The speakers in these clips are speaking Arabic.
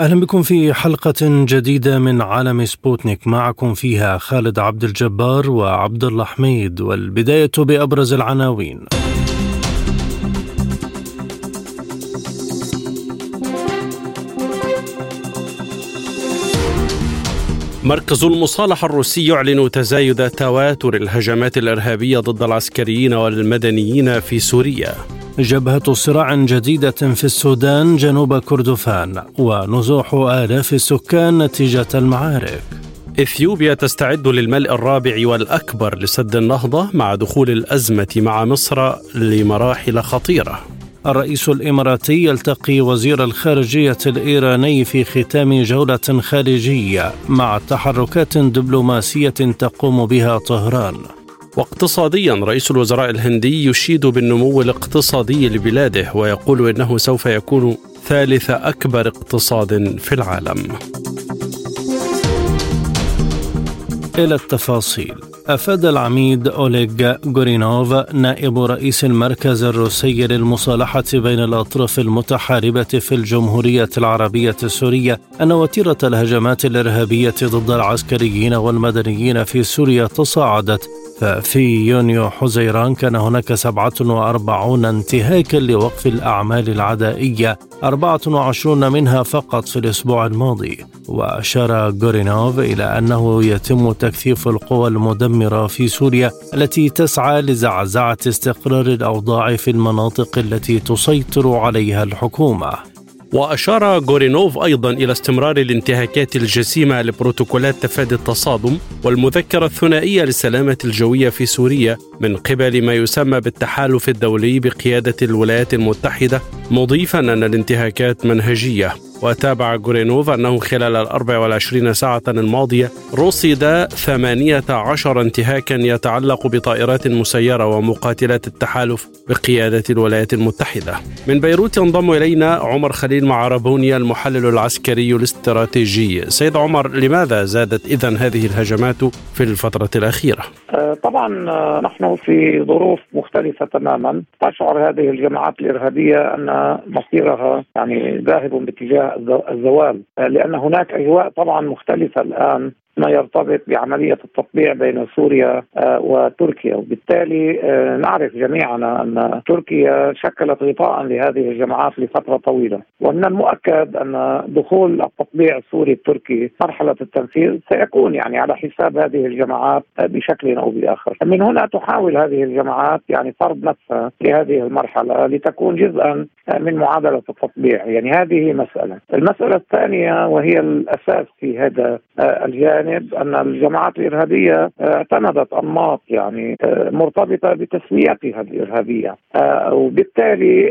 أهلا بكم في حلقة جديدة من عالم سبوتنيك معكم فيها خالد عبد الجبار وعبد الله حميد والبداية بأبرز العناوين. مركز المصالحة الروسي يعلن تزايد تواتر الهجمات الإرهابية ضد العسكريين والمدنيين في سوريا جبهة صراع جديدة في السودان جنوب كردفان ونزوح آلاف السكان نتيجة المعارك. إثيوبيا تستعد للملء الرابع والأكبر لسد النهضة مع دخول الأزمة مع مصر لمراحل خطيرة. الرئيس الإماراتي يلتقي وزير الخارجية الإيراني في ختام جولة خارجية مع تحركات دبلوماسية تقوم بها طهران. واقتصاديا رئيس الوزراء الهندي يشيد بالنمو الاقتصادي لبلاده ويقول إنه سوف يكون ثالث أكبر اقتصاد في العالم. إلى التفاصيل أفاد العميد أوليغ غورينوف نائب رئيس المركز الروسي للمصالحة بين الأطراف المتحاربة في الجمهورية العربية السورية أن وتيرة الهجمات الإرهابية ضد العسكريين والمدنيين في سوريا تصاعدت ففي يونيو حزيران كان هناك 47 انتهاكا لوقف الأعمال العدائية 24 منها فقط في الأسبوع الماضي. وأشار غورينوف إلى أنه يتم تكثيف القوى المدمرة في سوريا التي تسعى لزعزعة استقرار الأوضاع في المناطق التي تسيطر عليها الحكومة. وأشار غورينوف أيضا إلى استمرار الانتهاكات الجسيمة لبروتوكولات تفادي التصادم والمذكرة الثنائية للسلامة الجوية في سوريا من قبل ما يسمى بالتحالف الدولي بقيادة الولايات المتحدة مضيفا أن الانتهاكات منهجية. وتابع غورينوف أنه خلال ال 24 ساعة الماضية رصد 18 انتهاكا يتعلق بطائرات مسيرة ومقاتلات التحالف بقيادة الولايات المتحدة. من بيروت ينضم إلينا عمر خليل معربوني المحلل العسكري الاستراتيجي. سيد عمر لماذا زادت إذا هذه الهجمات في الفترة الأخيرة؟ طبعا نحن في ظروف مختلفة تماما. تشعر هذه الجماعات الإرهابية أن مصيرها يعني ذاهب باتجاه الزوال. لأن هناك أجواء طبعا مختلفة الآن ما يرتبط بعملية التطبيع بين سوريا وتركيا. وبالتالي نعرف جميعنا أن تركيا شكلت غطاء لهذه الجماعات لفترة طويلة. ومن المؤكد أن دخول التطبيع السوري التركي مرحلة التنفيذ سيكون يعني على حساب هذه الجماعات بشكل أو بآخر. من هنا تحاول هذه الجماعات يعني فرض نفسها لهذه المرحلة لتكون جزءا من معادلة التطبيع. يعني هذه مسألة. المسألة الثانية وهي الأساس في هذا الجانب جانب أن الجماعات الإرهابية اعتمدت أنماط يعني مرتبطة بتسميتها الارهابيه وبالتالي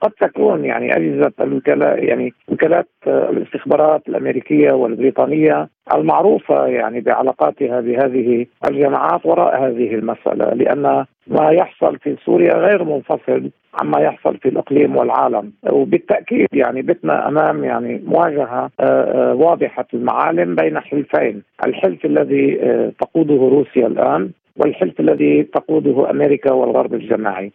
قد تكون يعني أجهزة الوكلاء يعني وكالات الاستخبارات الأمريكية والبريطانية المعروفة يعني بعلاقاتها بهذه الجماعات وراء هذه المسألة لأن ما يحصل في سوريا غير منفصل عما يحصل في الإقليم والعالم. وبالتأكيد يعني بتنا أمام يعني مواجهة واضحة المعالم بين حلفين. الحلف الذي تقوده روسيا الآن والحلف الذي تقوده أمريكا والغرب الجماعي.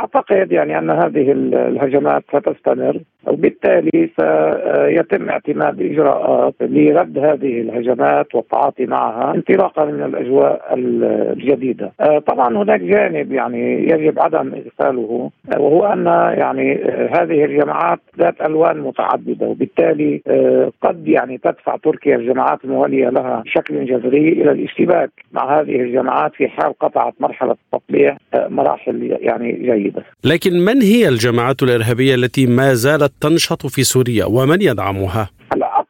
أعتقد يعني أن هذه الهجمات ستستمر وبالتالي سيتم اعتماد إجراءات لرد هذه الهجمات والتعاطي معها انطلاقا من الأجواء الجديدة. طبعا هناك جانب يعني يجب عدم إغفاله وهو أن يعني هذه الجماعات ذات ألوان متعددة وبالتالي قد يعني تدفع تركيا الجماعات الموالية لها بشكل جذري إلى الاشتباك مع هذه الجماعات في حال قطعت مرحلة التطبيع مراحل يعني جيدة. لكن من هي الجماعات الإرهابية التي ما زالت تنشط في سوريا ومن يدعمها؟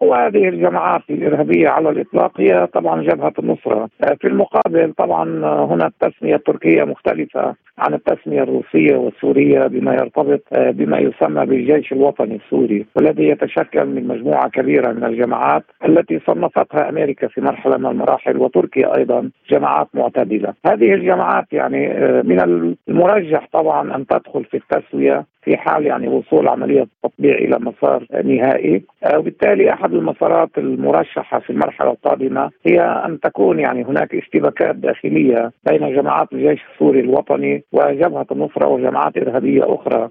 وهذه الجماعات الإرهابية على الإطلاق هي طبعا جبهة النصرة في المقابل طبعا هنا التسميه التركيه مختلفة عن التسمية الروسية والسورية بما يرتبط بما يسمى بالجيش الوطني السوري والذي يتشكل من مجموعة كبيرة من الجماعات التي صنفتها أمريكا في مرحلة من المراحل وتركيا أيضا جماعات معتدلة. هذه الجماعات يعني من المرجح طبعا أن تدخل في التسوية في حال يعني وصول عملية التطبيع إلى مسار نهائي وبالتالي أحد المسارات المرشحة في المرحلة القادمة هي أن تكون يعني هناك اشتباكات داخلية بين جماعات الجيش السوري الوطني وجبهة النصرة وجماعات إرهابية أخرى.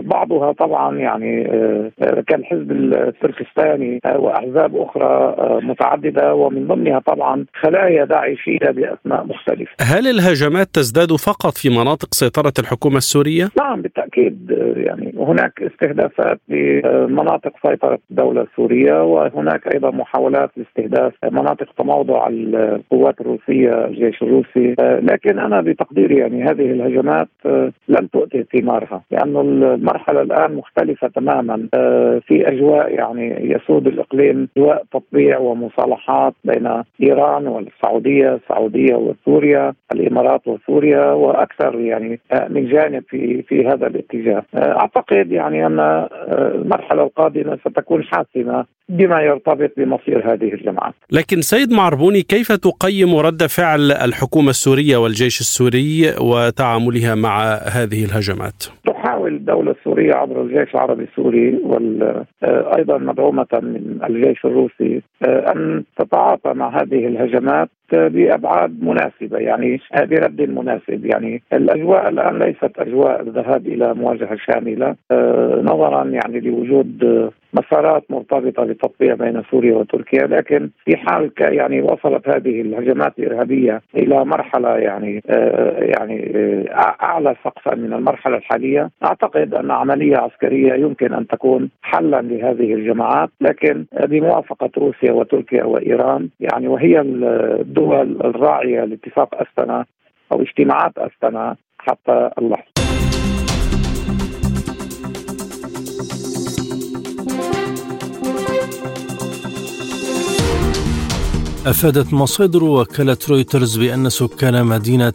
بعضها طبعا يعني كالحزب التركستاني وأحزاب أخرى متعددة ومن ضمنها طبعا خلايا داعشيه باسماء مختلفة. هل الهجمات تزداد فقط في مناطق سيطرة الحكومة السورية؟ نعم بالتأكيد يعني هناك استهدافات لمناطق سيطرة الدولة السورية وهناك أيضا محاولات لاستهداف مناطق تموضع القوات الروسية الجيش الروسي لكن أنا بتقديري يعني هذه الهجمات لن تؤتي ثمارها لأنه المرحلة الآن مختلفة تماما في أجواء يعني يسود الإقليم أجواء تطبيع ومصالحات بين إيران والسعودية السعوديه وسوريا الإمارات وسوريا وأكثر يعني من جانب في في هذا الاتجاه أعتقد يعني أن المرحلة القادمة ستكون حاسمة بما يرتبط بمصير هذه الجماعات. لكن سيد معربوني كيف تقيم رد فعل الحكومة السورية والجيش السوري وتعاملها مع هذه الهجمات؟ تحاول الدولة السورية عبر الجيش العربي السوري وأيضا مدعومة من الجيش الروسي أن تتعاطى مع هذه الهجمات بأبعاد مناسبة يعني برد مناسب. يعني الأجواء الآن ليست أجواء الذهاب إلى مواجهة شاملة نظرا يعني لوجود مسارات مرتبطة بتطبيع بين سوريا وتركيا لكن في حال يعني وصلت هذه الهجمات الإرهابية إلى مرحلة يعني يعني أعلى سقفا من المرحلة الحالية. أعتقد أن عملية عسكرية يمكن أن تكون حلا لهذه الجماعات لكن بموافقة روسيا وتركيا وإيران يعني وهي الدول الراعية لاتفاق أستنا أو اجتماعات أستنا حتى اللحظة. أفادت مصادر وكالة رويترز بأن سكان مدينة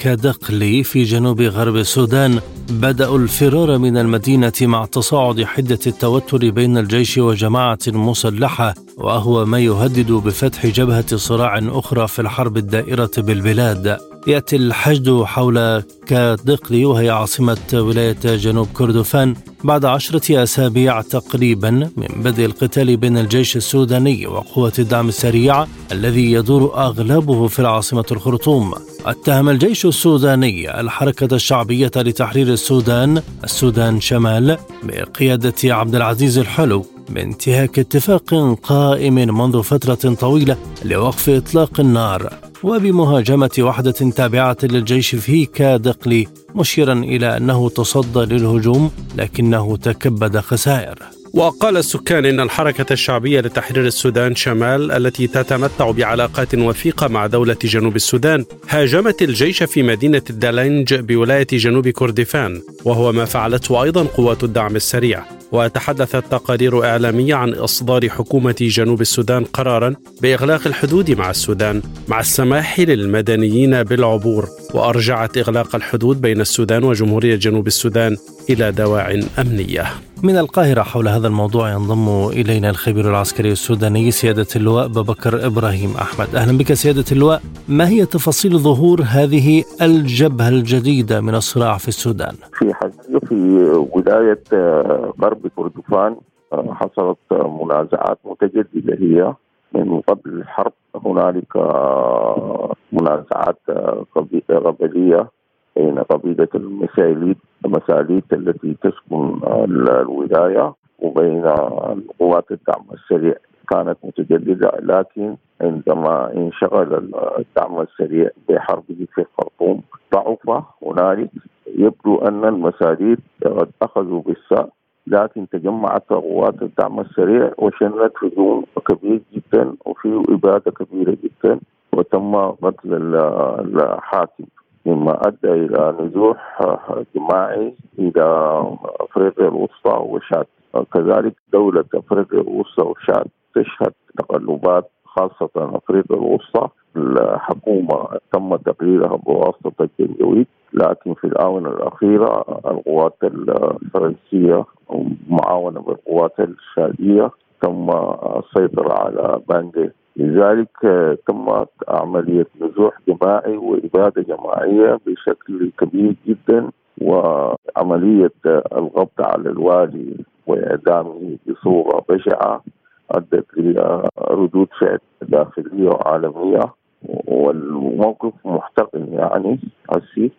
كادقلي في جنوب غرب السودان بدأوا الفرار من المدينة مع تصاعد حدة التوتر بين الجيش وجماعة مسلحة وهو ما يهدد بفتح جبهة صراع أخرى في الحرب الدائرة بالبلاد. يأتي الحشد حول كادقلي وهي عاصمة ولاية جنوب كردفان. بعد عشرة أسابيع تقريبا من بدء القتال بين الجيش السوداني وقوة الدعم السريع الذي يدور أغلبه في العاصمة الخرطوم. اتهم الجيش السوداني الحركة الشعبية لتحرير السودان السودان شمال بقيادة عبد العزيز الحلو بانتهاك اتفاق قائم منذ فترة طويلة لوقف إطلاق النار. وبمهاجمة وحدة تابعة للجيش في كادقلي مشيرا إلى أنه تصدى للهجوم لكنه تكبد خسائر. وقال السكان إن الحركة الشعبية لتحرير السودان شمال التي تتمتع بعلاقات وثيقة مع دولة جنوب السودان هاجمت الجيش في مدينة الدالنج بولاية جنوب كردفان وهو ما فعلته أيضا قوات الدعم السريع. وتحدثت تقارير إعلامية عن إصدار حكومة جنوب السودان قرارا بإغلاق الحدود مع السودان مع السماح للمدنيين بالعبور وأرجعت إغلاق الحدود بين السودان وجمهورية جنوب السودان إلى دواع أمنية. من القاهرة حول هذا الموضوع ينضم إلينا الخبير العسكري السوداني سيادة اللواء ببكر إبراهيم أحمد. أهلا بك سيادة اللواء، ما هي تفاصيل ظهور هذه الجبهة الجديدة من الصراع في السودان؟ في حاجة في ولاية غرب كردفان حصلت منازعات متجددة هي. من قبل الحرب هنالك منازعات قبليه بين قبيلة المساليد المساليد التي تسكن الولاية وبين قوات الدعم السريع كانت متجددة. لكن عندما انشغل الدعم السريع بحربه في الخرطوم ضعف هنالك. يبدو أن المساليد قد أخذوا بالساء لكن تجمعت قوات الدعم السريع وشنت هجوم كبير جدا وفي إبادة كبيرة جدا وتم قتل الحاكم مما أدى إلى نزوح جماعي إلى أفريقيا الوسطى وشاد. كذلك دولة أفريقيا الوسطى وشاد جنوبات خاصة أفريقيا الوسطى الحكومة تم تقريرها بواسطة الجنجويد لكن في الآونة الأخيرة القوات الفرنسية معاونة بالقوات الشادية تم السيطرة على بانجي. لذلك تمت عملية نزوح جماعي وإبادة جماعية بشكل كبير جدا وعملية الضبط على الوالي وإعدامه بصورة بشعة. أدت إلى ردود فعل داخلية وعالمية والموقف محتقن يعني هسي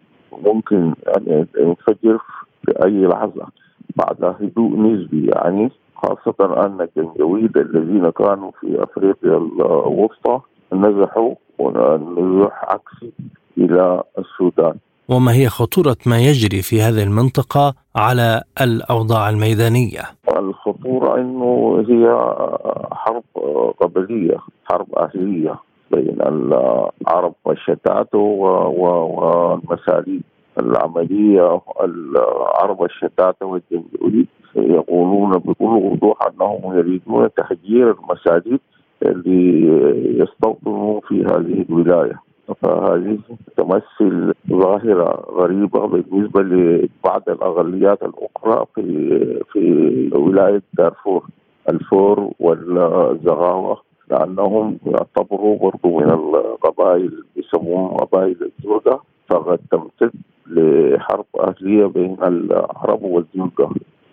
ممكن أن ينفجر في أي لحظة بعد هدوء نسبي يعني خاصة أن الجنجويد الذين كانوا في أفريقيا الوسطى نزحوا ونزوح عكسي إلى السودان. وما هي خطورة ما يجري في هذه المنطقة على الأوضاع الميدانية؟ الخطورة أنه هي حرب قبلية حرب أهلية بين العرب والشتات والمساليب العملية العرب الشتات والجنجولي يقولون بكل وضوح أنهم يريدون تهجير المساجد اللي يستوطنوا في هذه الولاية فهذه تمثل ظاهرة غريبة بالنسبة لبعض الاقليات الأخرى في في ولاية دارفور. الفور والزغاوة لأنهم يعتبروا برضو من القبائل يسموهم قبائل الزرقاء فقد تمتد لحرب أهلية بين العرب والزرقاء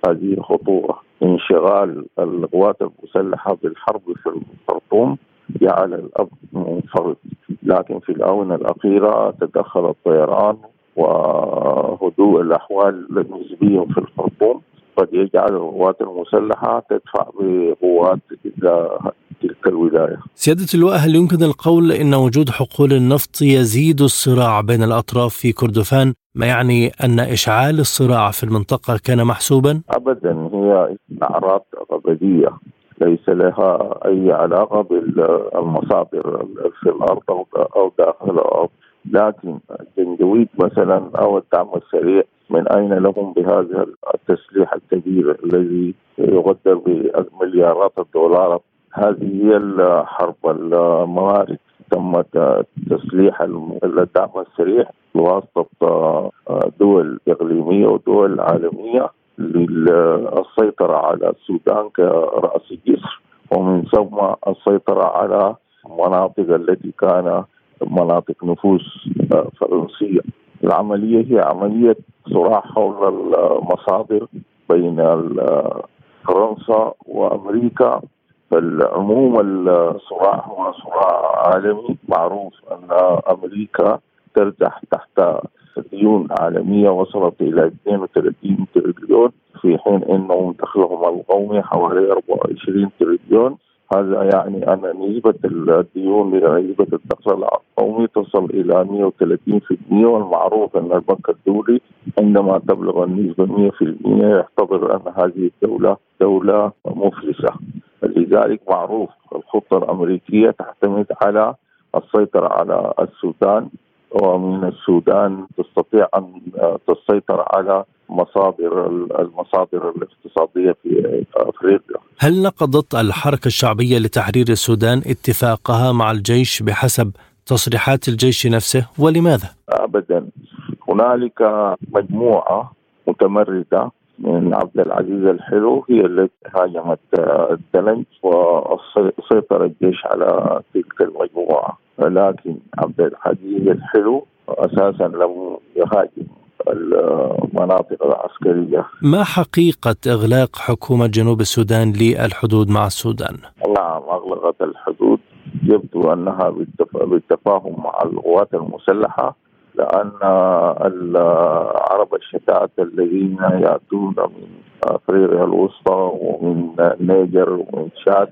هذه خطورة. انشغال القوات المسلحة بالحرب في الخرطوم جعل الأب منفرد. لكن في الآونة الأخيرة تدخل الطيران وهدوء الأحوال نسبيا في الخرطوم. قد يجعل القوات المسلحة تدفع بقوات إلى تلك الولاية. سيادة اللواء هل يمكن القول إن وجود حقول النفط يزيد الصراع بين الأطراف في كردفان ما يعني أن إشعال الصراع في المنطقة كان محسوبا؟ أبدا هي أعراض غبدية ليس لها أي علاقة بالمصادر في الأرض أو داخل الأرض. لكن الجنجويد مثلا أو الدعم السريع من أين لهم بهذا التسليح الكبير الذي يقدر بمليارات الدولارات هذه هي الحرب الموارد. تم تسليح الدعم السريع بواسطة دول إقليمية ودول عالمية. للسيطرة على السودان كرأس جسر ومن ثم السيطرة على المناطق التي كان مناطق نفوذ فرنسية. العملية هي عملية صراع حول المصادر بين فرنسا وأمريكا. فالعموم الصراع هو صراع عالمي معروف أن أمريكا ترجح تحت ديون عالمية وصلت إلى 32 تريليون في حين أنه دخلهم القومي حوالي 24 تريليون. هذا يعني أن نسبة الديون نسبة الدخل القومي تصل إلى 130% والمعروف أن البنك الدولي عندما تبلغ النسبة 100% يعتبر أن هذه الدولة دولة مفلسة. لذلك معروف الخطة الأمريكية تعتمد على السيطرة على السودان. ومن السودان تستطيع أن تسيطر على مصادر المصادر الاقتصادية في أفريقيا. هل نقضت الحركة الشعبية لتحرير السودان اتفاقها مع الجيش بحسب تصريحات الجيش نفسه ولماذا؟ ابدا هنالك مجموعة متمردة من عبد العزيز الحلو هي التي هاجمت الدلنج وسيطر الجيش على تلك المجموعة لكن عبد العزيز الحلو أساسا لم يهاجم المناطق العسكرية. ما حقيقة إغلاق حكومة جنوب السودان للحدود مع السودان؟ نعم أغلقت الحدود يبدو أنها بالتفاهم مع القوات المسلحة لأن العرب الشتات الذين يأتون من أفريقيا الوسطى ومن النيجر ومن تشاد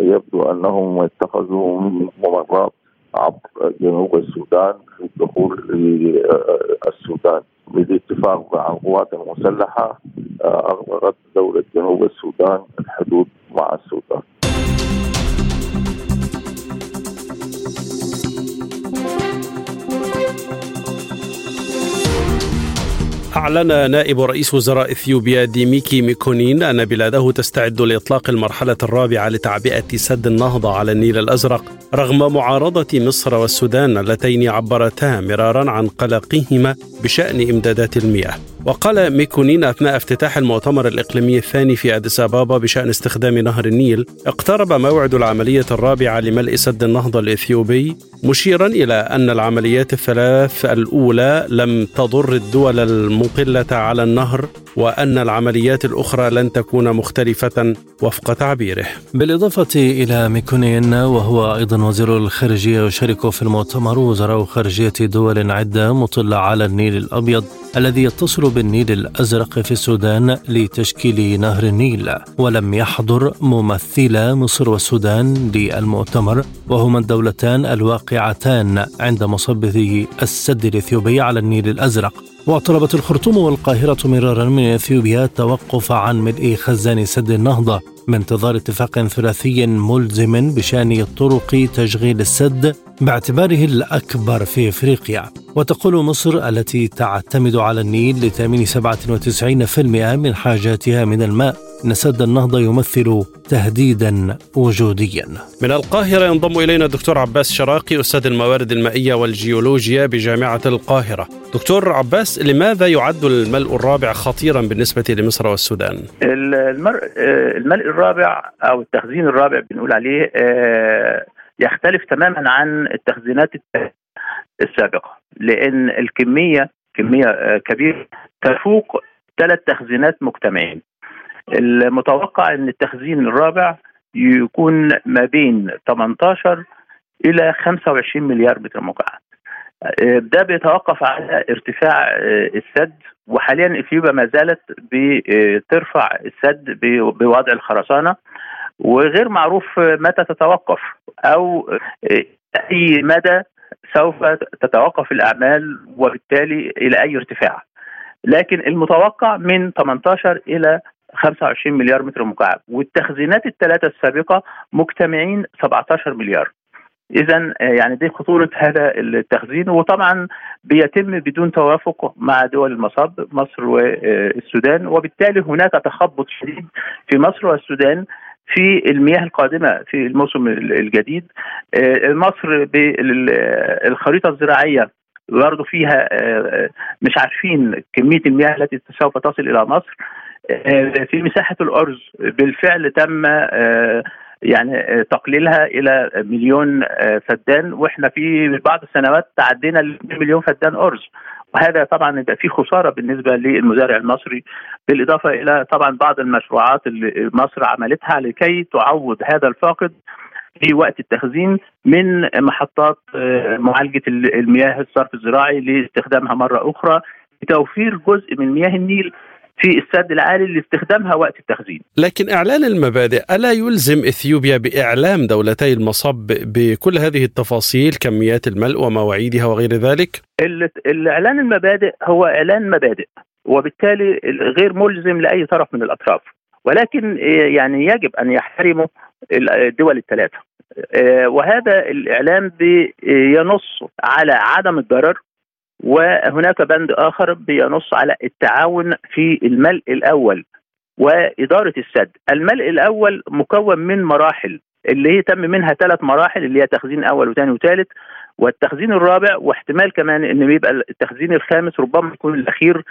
يبدو أنهم اتخذوا من ممرات عبر جنوب السودان في الدخول للسودان بالاتفاق مع القوات المسلحة اغلقت دولة جنوب السودان الحدود مع السودان. أعلن نائب رئيس وزراء إثيوبيا ديميكي ميكونين أن بلاده تستعد لإطلاق المرحلة الرابعة لتعبئة سد النهضة على النيل الأزرق رغم معارضة مصر والسودان اللتين عبرتا مرارا عن قلقهما بشأن إمدادات المياه. وقال ميكونين أثناء افتتاح المؤتمر الإقليمي الثاني في أديس أبابا بشأن استخدام نهر النيل اقترب موعد العملية الرابعة لملء سد النهضة الإثيوبي مشيرا إلى أن العمليات الثلاث الأولى لم تضر الدول المقلة على النهر وأن العمليات الأخرى لن تكون مختلفة وفق تعبيره. بالإضافة إلى ميكونين وهو أيضا وزير الخارجية يشارك في المؤتمر وزراء خارجية دول عدة مطلة على النيل الأبيض. الذي يتصل بالنيل الأزرق في السودان لتشكيل نهر النيل ولم يحضر ممثلا مصر والسودان للمؤتمر وهما الدولتان الواقعتان عند مصبه السد الإثيوبي على النيل الأزرق. واعتربت الخرطوم والقاهرة مرارا من إثيوبيا التوقف عن ملء خزان سد النهضة بانتظار اتفاق ثلاثي ملزم بشأن طرق تشغيل السد باعتباره الأكبر في إفريقيا. وتقول مصر التي تعتمد على النيل لتأمين 97% من حاجاتها من الماء. أن سد النهضة يمثل تهديدا وجوديا. من القاهرة ينضم إلينا الدكتور عباس شراقي أستاذ الموارد المائية والجيولوجيا بجامعة القاهرة. دكتور عباس لماذا يعد الملء الرابع خطيرا بالنسبة لمصر والسودان؟ المر... الملء الرابع أو التخزين الرابع بنقول عليه يختلف تماما عن التخزينات السابقة لأن الكمية كمية كبيرة تفوق ثلاث تخزينات مجتمعين. المتوقع إن التخزين الرابع يكون ما بين 18 إلى 25 مليار متر مكعب. ده بيتوقف على ارتفاع السد وحاليا إثيوبيا ما زالت بترفع السد بوضع الخرسانة. وغير معروف متى تتوقف أو أي مدى سوف تتوقف الأعمال وبالتالي إلى أي ارتفاع. لكن المتوقع من 18 إلى 25 مليار متر مكعب والتخزينات الثلاثه السابقة مجتمعين 17 مليار. اذا يعني دي خطورة هذا التخزين وطبعا بيتم بدون توافق مع دول المصب مصر والسودان وبالتالي هناك تخبط شديد في مصر والسودان في المياه القادمة في الموسم الجديد. مصر بالخريطة الزراعية برضه فيها مش عارفين كمية المياه التي سوف تصل إلى مصر. في مساحة الأرز بالفعل تم يعني تقليلها إلى مليون فدان. وإحنا في بعض السنوات تعدينا مليون فدان أرز. وهذا طبعا يبقى في خسارة بالنسبة للمزارع المصري بالإضافة إلى طبعا بعض المشروعات اللي مصر عملتها لكي تعوض هذا الفاقد. في وقت التخزين من محطات معالجة المياه الصرف الزراعي لاستخدامها مرة أخرى لتوفير جزء من مياه النيل في السد العالي لاستخدامها وقت التخزين لكن إعلان المبادئ ألا يلزم إثيوبيا بإعلام دولتي المصب بكل هذه التفاصيل كميات الملء ومواعيدها وغير ذلك؟ الإعلان المبادئ هو إعلان مبادئ وبالتالي غير ملزم لأي طرف من الأطراف ولكن يعني يجب أن يحترموا الدول الثلاثة وهذا الإعلام ينص على عدم الضرر وهناك بند آخر بينص على التعاون في الملء الأول وإدارة السد، الملء الأول مكون من مراحل اللي هي تم منها ثلاث مراحل اللي هي تخزين أول وثاني وثالث. والتخزين الرابع واحتمال كمان إن يبقى التخزين الخامس ربما يكون الأخير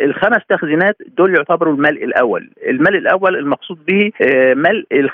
الخمس تخزينات دول يعتبروا الملء الأول، الملء الأول المقصود به ملء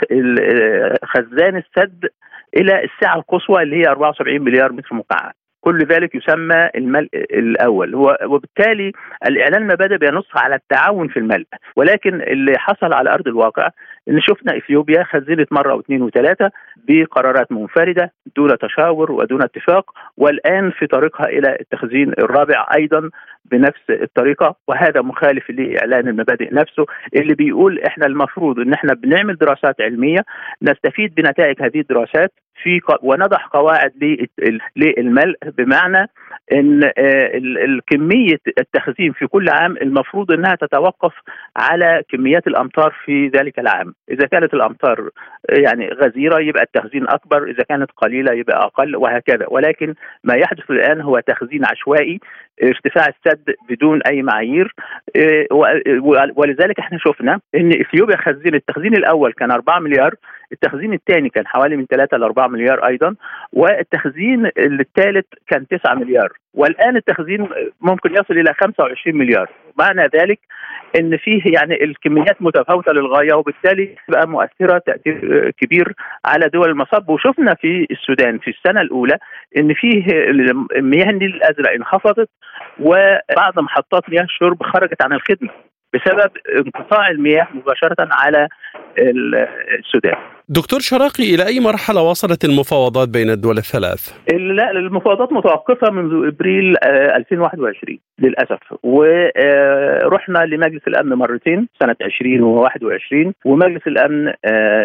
خزان السد إلى السعه القصوى اللي هي 74 مليار متر مكعب. كل ذلك يسمى الملء الأول. وبالتالي الإعلان المبادئ بينص على التعاون في الملء. ولكن اللي حصل على أرض الواقع إن شفنا إثيوبيا خزنت مرة واثنين وثلاثه بقرارات منفردة دون تشاور ودون اتفاق والآن في طريقها إلى التخزين الرابع أيضا بنفس الطريقة. وهذا مخالف لإعلان المبادئ نفسه اللي بيقول إحنا المفروض إن إحنا بنعمل دراسات علمية نستفيد بنتائج هذه الدراسات في ونضع قواعد للملء بمعنى إن كميه التخزين في كل عام المفروض إنها تتوقف على كميات الأمطار في ذلك العام، إذا كانت الأمطار يعني غزيرة يبقى التخزين أكبر، إذا كانت قليلة يبقى أقل وهكذا، ولكن ما يحدث الآن هو تخزين عشوائي ارتفاع السد بدون أي معايير ولذلك إحنا شفنا إن إثيوبيا خزين التخزين الأول كان 4 مليار التخزين الثاني كان حوالي من 3 ل 4 مليار أيضا والتخزين الثالث كان 9 مليار. والآن التخزين ممكن يصل إلى 25 مليار. معنى ذلك إن فيه يعني الكميات متفاوتة للغاية وبالتالي تبقى مؤثرة تأثير كبير على دول المصب. وشفنا في السودان في السنة الأولى إن فيه مياه النيل الأزرق انخفضت وبعض محطات مياه الشرب خرجت عن الخدمة. بسبب انقطاع المياه مباشرة على السودان. دكتور شراقي إلى أي مرحلة وصلت المفاوضات بين الدول الثلاث؟ لا المفاوضات متوقفة منذ إبريل 2021 للأسف ورحنا لمجلس الأمن مرتين سنة 2021 ومجلس الأمن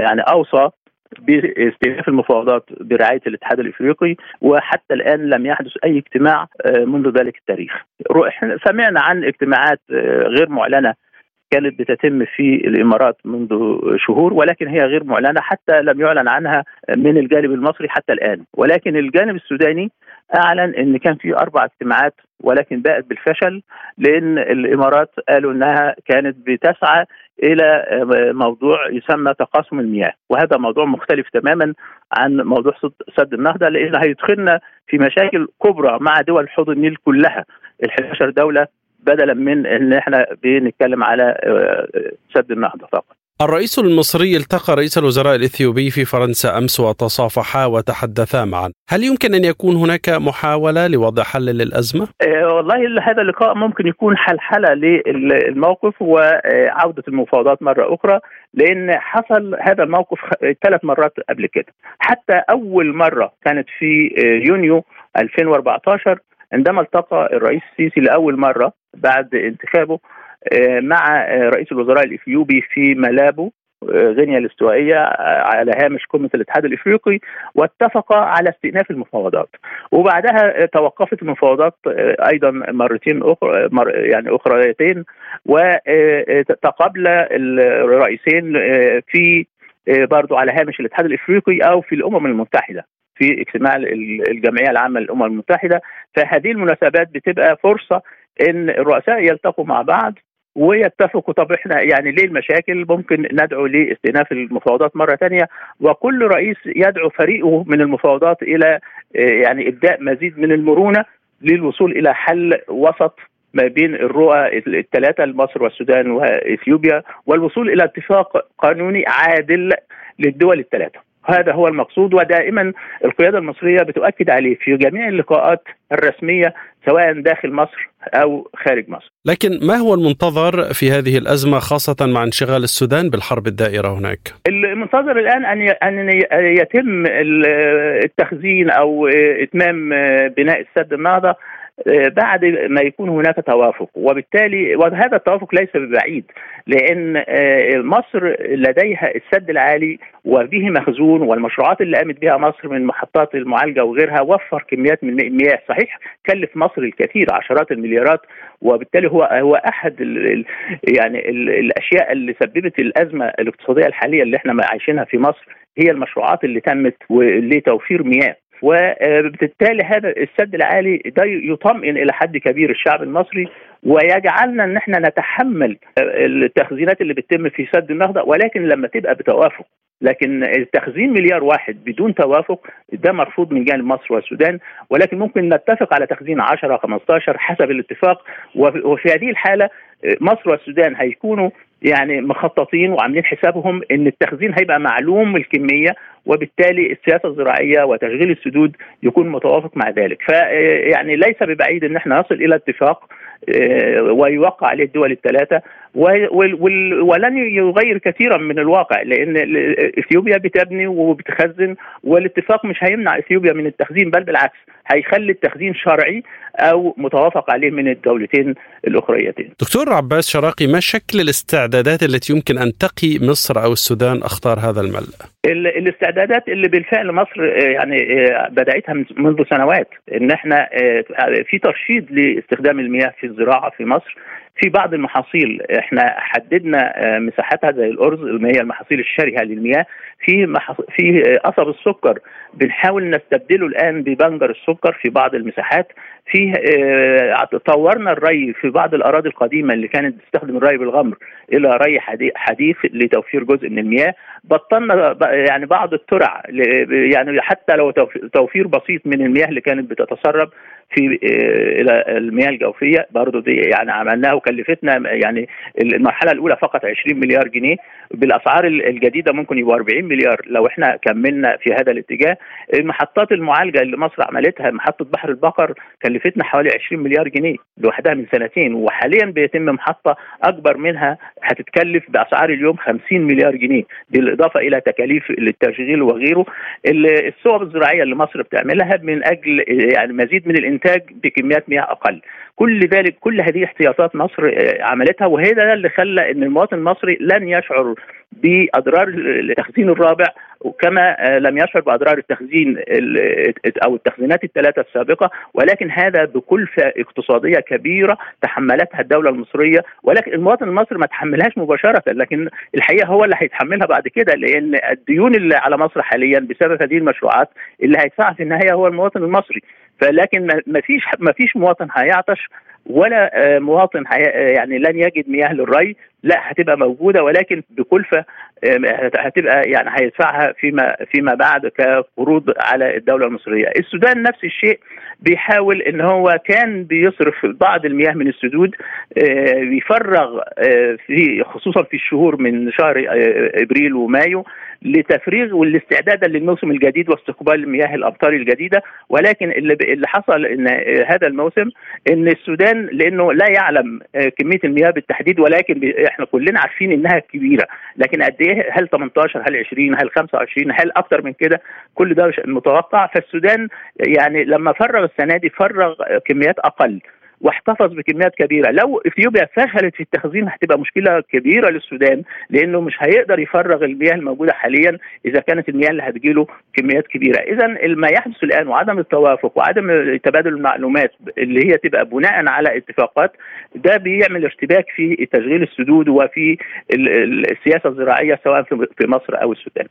يعني أوصى باستئناف المفاوضات برعاية الاتحاد الإفريقي وحتى الآن لم يحدث أي اجتماع منذ ذلك التاريخ. سمعنا عن اجتماعات غير معلنة كانت بتتم في الإمارات منذ شهور ولكن هي غير معلنة حتى لم يعلن عنها من الجانب المصري حتى الآن ولكن الجانب السوداني أعلن إن كان في أربع اجتماعات ولكن باءت بالفشل لأن الإمارات قالوا إنها كانت بتسعى إلى موضوع يسمى تقاسم المياه وهذا موضوع مختلف تماما عن موضوع سد النهضة لأن هيدخلنا في مشاكل كبرى مع دول حوض النيل كلها ال 11 دولة بدلا من إن إحنا بنتكلم على سد النهضة فقط. الرئيس المصري التقى رئيس الوزراء الإثيوبي في فرنسا أمس وتصافحا وتحدثا معا، هل يمكن أن يكون هناك محاولة لوضع حل للأزمة؟ أه والله هذا اللقاء ممكن يكون حلحلة للموقف وعودة المفاوضات مرة أخرى لأن حصل هذا الموقف ثلاث مرات قبل كده، حتى أول مرة كانت في يونيو 2014 عندما التقى الرئيس السيسي لأول مرة بعد انتخابه مع رئيس الوزراء الإثيوبي في ملابو غينيا الاستوائية على هامش قمة الاتحاد الإفريقي واتفقا على استئناف المفاوضات. وبعدها توقفت المفاوضات أيضا مرتين أخرى مر يعني أخريتين وتقابل الرئيسين في برضو على هامش الاتحاد الإفريقي أو في الأمم المتحدة في اجتماع الجمعية العامة للأمم المتحدة. فهذه المناسبات بتبقى فرصة إن الرؤساء يلتقوا مع بعض ويتفقوا طب إحنا يعني ليه المشاكل ممكن ندعو لاستئناف المفاوضات مرة ثانية وكل رئيس يدعو فريقه من المفاوضات إلى يعني إبداء مزيد من المرونة للوصول إلى حل وسط ما بين الرؤى الثلاثة مصر والسودان وإثيوبيا والوصول إلى اتفاق قانوني عادل للدول الثلاثة. هذا هو المقصود ودائما القيادة المصرية بتؤكد عليه في جميع اللقاءات الرسمية سواء داخل مصر أو خارج مصر. لكن ما هو المنتظر في هذه الأزمة خاصة مع انشغال السودان بالحرب الدائرة هناك؟ المنتظر الآن أن أن يتم التخزين أو إتمام بناء السد النهضة بعد ما يكون هناك توافق. وبالتالي وهذا التوافق ليس ببعيد لأن مصر لديها السد العالي وبه مخزون والمشروعات اللي قامت بها مصر من محطات المعالجة وغيرها وفر كميات من المياه صحيح كلف مصر الكثير عشرات المليارات وبالتالي هو هو أحد ال يعني ال الأشياء اللي سببت الأزمة الاقتصادية الحالية اللي إحنا عايشينها في مصر هي المشروعات اللي تمت لتوفير مياه. وبالتالي هذا السد العالي ده يطمئن إلى حد كبير الشعب المصري ويجعلنا إن إحنا نتحمل التخزينات اللي بتتم في سد النهضة ولكن لما تبقى بتوافق. لكن التخزين مليار واحد بدون توافق ده مرفوض من جانب مصر والسودان ولكن ممكن نتفق على تخزين 10 15 حسب الاتفاق. وفي هذه الحالة مصر والسودان هيكونوا يعني مخططين وعاملين حسابهم إن التخزين هيبقى معلوم الكمية وبالتالي السياسة الزراعية وتشغيل السدود يكون متوافق مع ذلك. فيعني ليس ببعيد إن إحنا نصل إلى اتفاق ويوقع عليه الدول الثلاثه ولن يغير كثيرا من الواقع لأن إثيوبيا بتبني وبتخزن والاتفاق مش هيمنع إثيوبيا من التخزين بل بالعكس. هيخلي التخزين شرعي أو متوافق عليه من الدولتين الأخريتين. دكتور عباس شراقي ما شكل الاستعدادات التي يمكن أن تقي مصر أو السودان اختار هذا الملء؟ الاستعدادات اللي بالفعل مصر يعني بدأتها منذ سنوات إن إحنا في ترشيد لاستخدام المياه في الزراعة في مصر في بعض المحاصيل إحنا حددنا مساحتها زي الأرز اللي هي المحاصيل الشرهة للمياه في. في قصب السكر بنحاول نستبدله الآن ببنجر السكر في بعض المساحات في طورنا الري في بعض الأراضي القديمة اللي كانت بتستخدم الري بالغمر إلى ري حديث لتوفير جزء من المياه بطلنا يعني بعض الترع يعني حتى لو توفير بسيط من المياه اللي كانت بتتسرب في إلى المياه الجوفية برضه دي يعني عملناها وكلفتنا يعني المرحلة الأولى فقط 20 مليار جنيه. بالأسعار الجديدة ممكن يبقوا 40 مليار لو إحنا كملنا في هذا الاتجاه. المحطات المعالجة اللي مصر عملتها محطة بحر البقر كلفتنا حوالي 20 مليار جنيه لوحدها من سنتين. وحاليا بيتم محطة أكبر منها هتتكلف بأسعار اليوم 50 مليار جنيه بالإضافة إلى تكاليف التشغيل وغيره. الصوب الزراعية اللي مصر بتعملها من أجل يعني مزيد من الانتاج بكميات مياه أقل. كل ذلك كل هذه احتياطات مصر عملتها وهي ده اللي خلى إن المواطن المصري لن يشعر بأضرار التخزين الرابع وكما لم يشعر بأضرار التخزين أو التخزينات الثلاثة السابقة ولكن هذا بكلفه اقتصادية كبيرة تحملتها الدولة المصرية ولكن المواطن المصري ما تحملهاش مباشرة لكن الحقيقة هو اللي هيتحملها بعد كده لأن الديون اللي على مصر حاليا بسبب هذه المشروعات اللي هيدفعها في النهاية هو المواطن المصري. فلكن ما فيش ما فيش مواطن هيعطش ولا مواطن يعني لن يجد مياه للري لا هتبقى موجودة ولكن بكلفه هتبقى يعني هيدفعها فيما فيما بعد كقروض على الدولة المصرية. السودان نفس الشيء بيحاول إن هو كان بيصرف بعض المياه من السدود بيفرغ في خصوصا في الشهور من شهر إبريل ومايو لتفريغ والاستعداد للموسم الجديد واستقبال مياه الامطار الجديدة. ولكن اللي اللي حصل إن هذا الموسم إن السودان لأنه لا يعلم كمية المياه بالتحديد ولكن إحنا كلنا عارفين إنها كبيرة. لكن قد إيه؟ هل 18 هل 20 هل 25 هل أكتر من كده؟ كل ده متوقع. فالسودان يعني لما فرغ السنة دي فرغ كميات أقل. واحتفظ بكميات كبيرة. لو إثيوبيا فشلت في التخزين هتبقى مشكلة كبيرة للسودان لأنه مش هيقدر يفرغ المياه الموجودة حاليا إذا كانت المياه اللي هتجيله كميات كبيرة. اذا ما يحدث الآن وعدم التوافق وعدم تبادل المعلومات اللي هي تبقى بناء على اتفاقات ده بيعمل ارتباك في تشغيل السدود وفي السياسة الزراعية سواء في مصر أو السودان.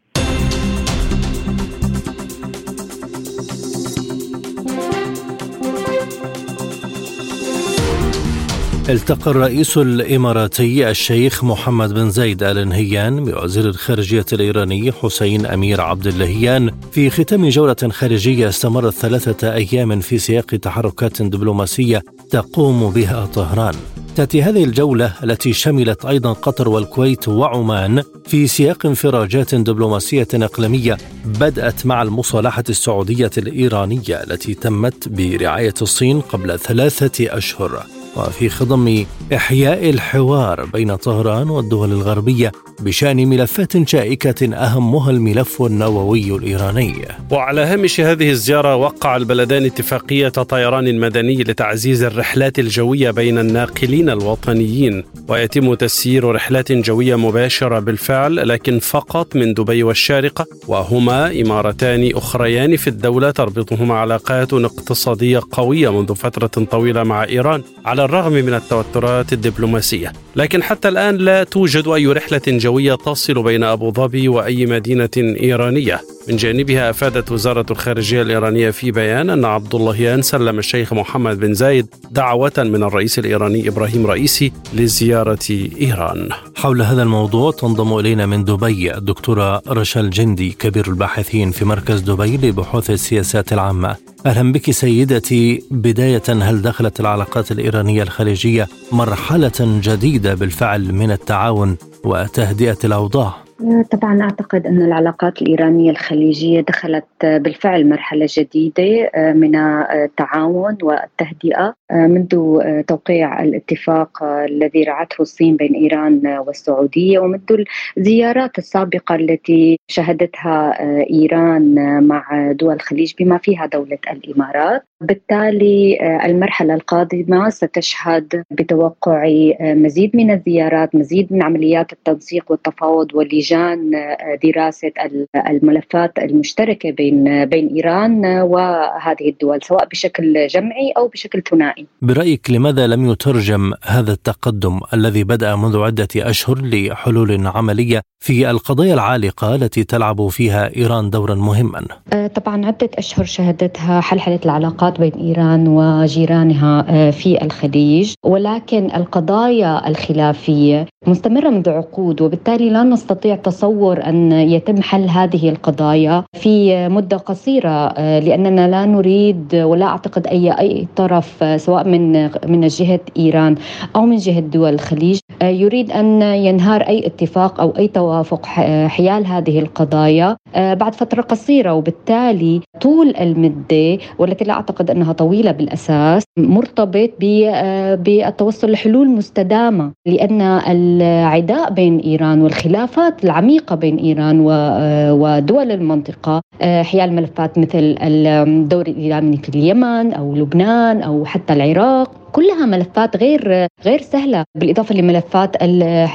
التقى الرئيس الإماراتي الشيخ محمد بن زايد آل نهيان بوزير الخارجية الإيراني حسين أمير عبد اللهيان في ختام جولة خارجية استمرت ثلاثة أيام في سياق تحركات دبلوماسية تقوم بها طهران. تأتي هذه الجولة التي شملت أيضا قطر والكويت وعمان في سياق انفراجات دبلوماسية إقليمية بدأت مع المصالحة السعودية الإيرانية التي تمت برعاية الصين قبل ثلاثة أشهر. وفي خضم إحياء الحوار بين طهران والدول الغربية بشأن ملفات شائكة أهمها الملف النووي الإيراني. وعلى هامش هذه الزيارة وقع البلدان اتفاقية طيران مدني لتعزيز الرحلات الجوية بين الناقلين الوطنيين ويتم تسيير رحلات جوية مباشرة بالفعل لكن فقط من دبي والشارقه وهما إمارتان أخريان في الدولة تربطهما علاقات اقتصادية قوية منذ فترة طويلة مع إيران على الرغم من التوترات الدبلوماسية، لكن حتى الآن لا توجد أي رحلة جوية تصل بين أبو ظبي وأي مدينة إيرانية. من جانبها أفادت وزارة الخارجية الإيرانية في بيان أن عبد اللهيان سلم الشيخ محمد بن زايد دعوة من الرئيس الإيراني إبراهيم رئيسي لزيارة إيران. حول هذا الموضوع تنضم إلينا من دبي الدكتورة رشا جندي كبير الباحثين في مركز دبي لبحوث السياسات العامة. أهلا بك سيدتي بداية هل دخلت العلاقات الإيرانية الخليجية مرحلة جديدة بالفعل من التعاون وتهدئة الأوضاع؟ طبعا أعتقد أن العلاقات الإيرانية الخليجية دخلت بالفعل مرحلة جديدة من التعاون والتهدئة منذ توقيع الاتفاق الذي رعته الصين بين إيران والسعودية ومنذ الزيارات السابقة التي شهدتها إيران مع دول الخليج بما فيها دولة الإمارات. بالتالي المرحلة القادمة ستشهد بتوقع مزيد من الزيارات مزيد من عمليات التنسيق والتفاوض ولجان دراسة الملفات المشتركة بين بين إيران وهذه الدول سواء بشكل جمعي أو بشكل ثنائي. برأيك لماذا لم يترجم هذا التقدم الذي بدأ منذ عدة أشهر لحلول عملية في القضايا العالقة التي تلعب فيها إيران دورا مهما؟ طبعا عدة أشهر شهدتها حلحلة العلاقات بين إيران وجيرانها في الخليج ولكن القضايا الخلافية مستمرة منذ عقود وبالتالي لا نستطيع تصور أن يتم حل هذه القضايا في مدة قصيرة لأننا لا نريد ولا أعتقد أي أي طرف سواء من من جهة إيران أو من جهة دول الخليج. يريد أن ينهار أي اتفاق أو أي توافق حيال هذه القضايا. بعد فترة قصيرة وبالتالي طول المدة والتي لا أعتقد أنها طويلة بالأساس مرتبط بالتوصل لحلول مستدامة لأن العداء بين إيران والخلافات العميقة بين إيران ودول المنطقة حيال ملفات مثل الدور الإيراني في اليمن أو لبنان أو حتى العراق كلها ملفات غير غير سهلة بالإضافة لملفات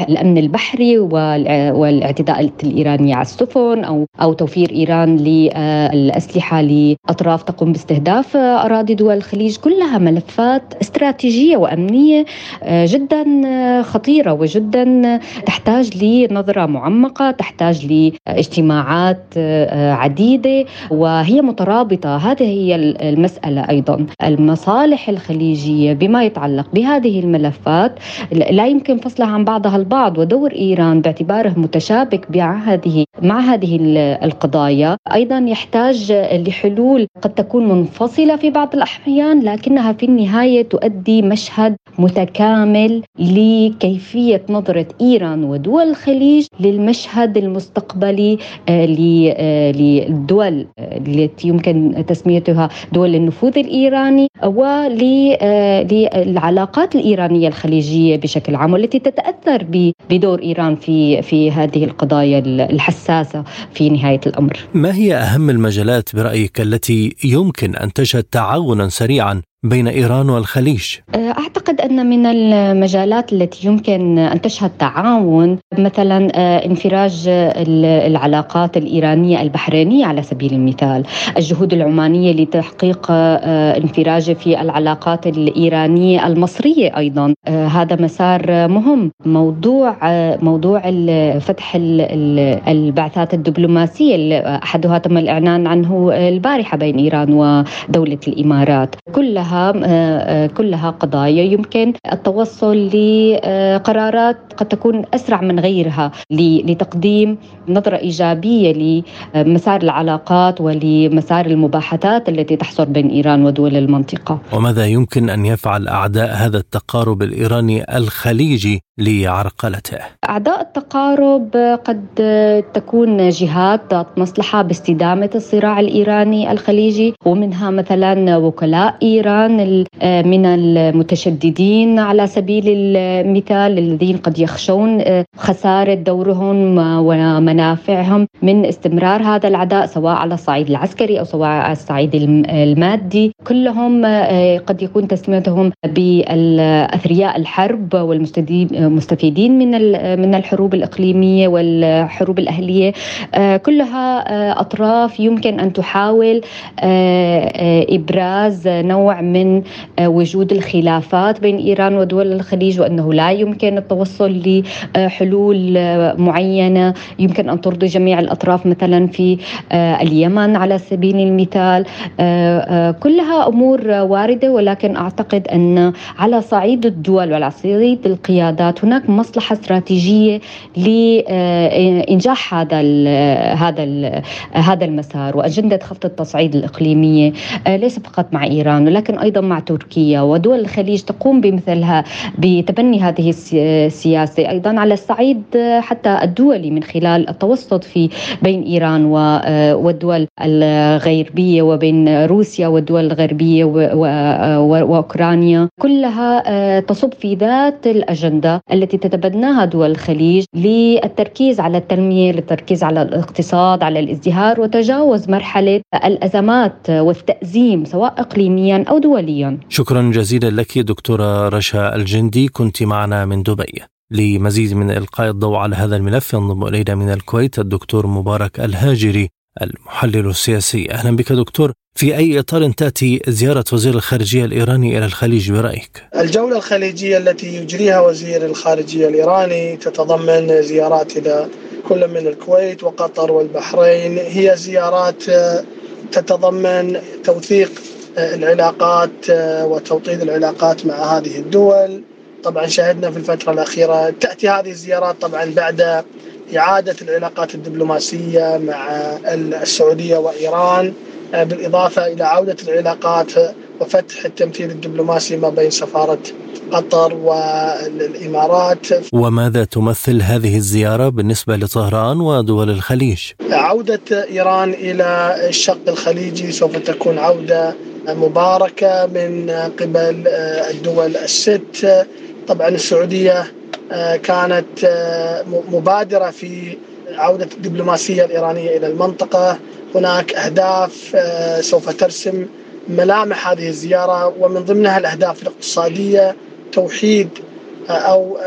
الأمن البحري والاعتداء الإيرانية على السفن أو أو توفير إيران للاسلحه لأطراف تقوم باستهداف أراضي دول الخليج. كلها ملفات استراتيجية وأمنية جدا خطيرة وجدا تحتاج لنظرة معمقة تحتاج لاجتماعات عديدة وهي مترابطة. هذه هي المسألة أيضا. المصالح الخليجية بما يتعلق بهذه الملفات لا يمكن فصلها عن بعضها البعض. ودور إيران باعتباره متشابك مع هذه مع هذه القضايا. أيضا يحتاج لحلول قد تكون منفصلة في بعض الأحيان لكنها في النهاية تؤدي مشهد متكامل لكيفية نظرة إيران ودول الخليج للمشهد المستقبلي للدول التي يمكن تسميتها دول النفوذ الإيراني ول للعلاقات الإيرانية الخليجية بشكل عام والتي تتأثر بدور إيران في في هذه القضايا الحساسة في نهاية الأمر. ما هي أهم المجالات برأيك التي يمكن أن تشهد تعاونا سريعا بين إيران والخليج؟ أعتقد أن من المجالات التي يمكن أن تشهد تعاون مثلا انفراج العلاقات الإيرانية البحرينية على سبيل المثال، الجهود العمانية لتحقيق انفراج في العلاقات الإيرانية المصرية أيضا، هذا مسار مهم، موضوع موضوع فتح البعثات الدبلوماسية أحدها تم الإعلان عنه البارحة بين إيران ودولة الإمارات، كلها كلها قضايا يمكن التوصل لقرارات قد تكون أسرع من غيرها لتقديم نظرة إيجابية لمسار العلاقات ولمسار المباحثات التي تحصل بين إيران ودول المنطقة. وماذا يمكن أن يفعل أعداء هذا التقارب الإيراني الخليجي لعرقلته؟ اعداء التقارب قد تكون جهات ذات مصلحة باستدامة الصراع الإيراني الخليجي ومنها مثلا وكلاء إيران من المتشددين على سبيل المثال الذين قد يخشون خسارة دورهم ومنافعهم من استمرار هذا العداء سواء على الصعيد العسكري أو سواء على الصعيد المادي كلهم قد يكون تسميتهم بالأثرياء الحرب والمستفيدين من من الحروب الإقليمية والحروب الأهلية. كلها أطراف يمكن أن تحاول إبراز نوع من وجود الخلافات بين إيران ودول الخليج وأنه لا يمكن التوصل لحلول معينة. يمكن أن ترضي جميع الأطراف مثلا في اليمن على سبيل المثال. كلها أمور واردة ولكن أعتقد أن على صعيد الدول وعلى صعيد القيادات العلاقات هناك مصلحة استراتيجية لإنجاح هذا ال هذا ال هذا المسار وأجندة خفض التصعيد الإقليمية ليس فقط مع إيران ولكن أيضا مع تركيا. ودول الخليج تقوم بمثلها بتبني هذه السياسة. أيضا على الصعيد حتى الدولي من خلال التوسط في بين إيران والدول الغربية وبين روسيا والدول الغربية وأوكرانيا. كلها آه، تصب في ذات الأجندة. التي تتبناها دول الخليج للتركيز على التنمية للتركيز على الاقتصاد على الازدهار وتجاوز مرحلة الأزمات والتأزيم سواء إقليميا أو دوليا. شكرا جزيلا لك دكتورة رشا الجندي كنت معنا من دبي. لمزيد من إلقاء الضوء على هذا الملف ينضم إلينا من الكويت الدكتور مبارك الهاجري المحلل السياسي. أهلا بك دكتور. في أي إطار تأتي زيارة وزير الخارجية الإيراني إلى الخليج برأيك؟ الجولة الخليجية التي يجريها وزير الخارجية الإيراني تتضمن زيارات إلى كل من الكويت وقطر والبحرين. هي زيارات تتضمن توثيق العلاقات وتوطيد العلاقات مع هذه الدول. طبعا شاهدنا في الفترة الأخيرة تأتي هذه الزيارات طبعا بعد إعادة العلاقات الدبلوماسية مع السعودية وإيران. بالإضافة إلى عودة العلاقات وفتح التمثيل الدبلوماسي ما بين سفارة قطر والإمارات وماذا تمثل هذه الزيارة بالنسبة لطهران ودول الخليج؟ عودة إيران إلى الشق الخليجي سوف تكون عودة مباركة من قبل الدول الست طبعا السعودية كانت مبادرة في عودة الدبلوماسية الإيرانية إلى المنطقة. هناك أهداف سوف ترسم ملامح هذه الزيارة ومن ضمنها الأهداف الاقتصادية توحيد أو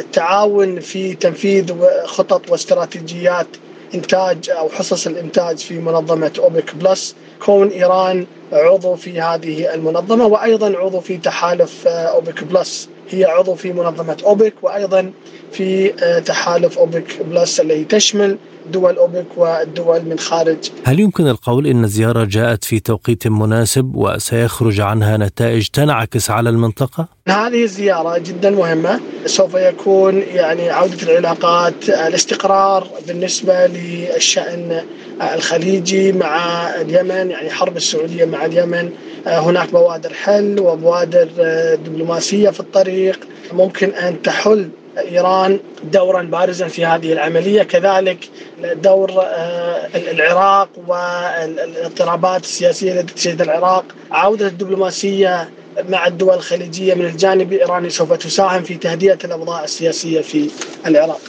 التعاون في تنفيذ خطط واستراتيجيات إنتاج أو حصص الإنتاج في منظمة أوبك بلس. كون إيران عضو في هذه المنظمة وأيضا عضو في تحالف أوبك بلس. هي عضو في منظمة أوبك وأيضا في تحالف أوبك بلس الذي تشمل دول أوبك والدول من خارج. هل يمكن القول أن الزيارة جاءت في توقيت مناسب وسيخرج عنها نتائج تنعكس على المنطقة؟ هذه الزيارة جدا مهمة. سوف يكون يعني عودة العلاقات الاستقرار بالنسبة للشأن الخليجي مع اليمن يعني حرب السعودية مع اليمن. هناك بوادر حل وبوادر دبلوماسية في الطريق. ممكن أن تحل إيران دورا بارزا في هذه العملية. كذلك دور العراق والاضطرابات السياسية التي تشهد العراق. عودة الدبلوماسية مع الدول الخليجية من الجانب الإيراني سوف تساهم في تهدئة الأوضاع السياسية في العراق.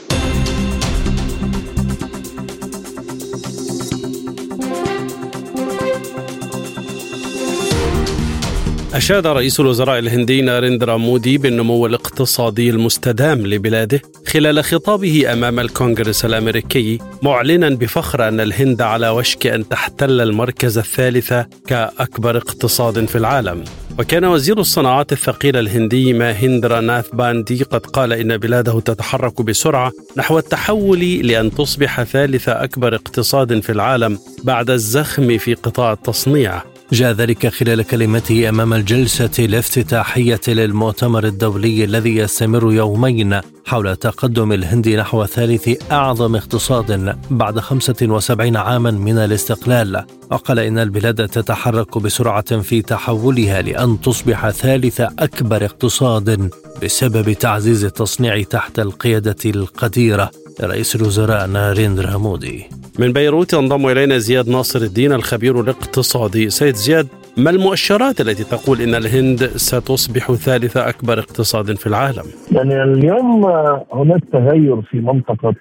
أشاد رئيس الوزراء الهندي ناريندرا مودي بالنمو الاقتصادي المستدام لبلاده خلال خطابه أمام الكونغرس الأمريكي معلنا بفخر أن الهند على وشك أن تحتل المركز الثالث كأكبر اقتصاد في العالم. وكان وزير الصناعات الثقيلة الهندي ماهندرا ناث باندي قد قال إن بلاده تتحرك بسرعة نحو التحول لأن تصبح ثالث أكبر اقتصاد في العالم بعد الزخم في قطاع التصنيع. جاء ذلك خلال كلمته أمام الجلسة الافتتاحية للمؤتمر الدولي الذي يستمر يومين حول تقدم الهند نحو ثالث أعظم اقتصاد بعد 75 عاما من الاستقلال. وقال إن البلاد تتحرك بسرعة في تحولها لأن تصبح ثالث أكبر اقتصاد بسبب تعزيز التصنيع تحت القيادة القديرة. لرئيس الوزراء ناريندرا مودي من بيروت ينضم إلينا زياد ناصر الدين الخبير الاقتصادي سيد زياد ما المؤشرات التي تقول إن الهند ستصبح ثالث أكبر اقتصاد في العالم؟ يعني اليوم هناك تغير في منطقة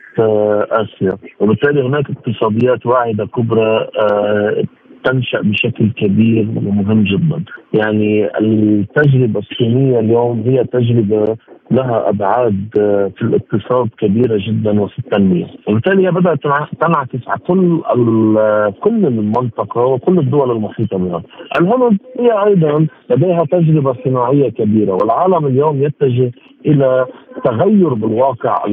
آسيا وبالتالي هناك اقتصاديات واعدة كبرى تنشأ بشكل كبير ومهم جدا يعني التجربة الصينية اليوم هي تجربة لها أبعاد في الاقتصاد كبيرة جدا وفي التنميه، وبالتالي هي بدأت تنعكس على كل كل المنطقة وكل الدول المحيطة بها. الهند هي أيضا لديها تجربة صناعية كبيرة والعالم اليوم يتجه إلى تغير بالواقع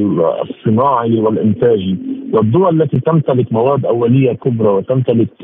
الصناعي والإنتاجي. والدول التي تمتلك مواد أولية كبرى وتمتلك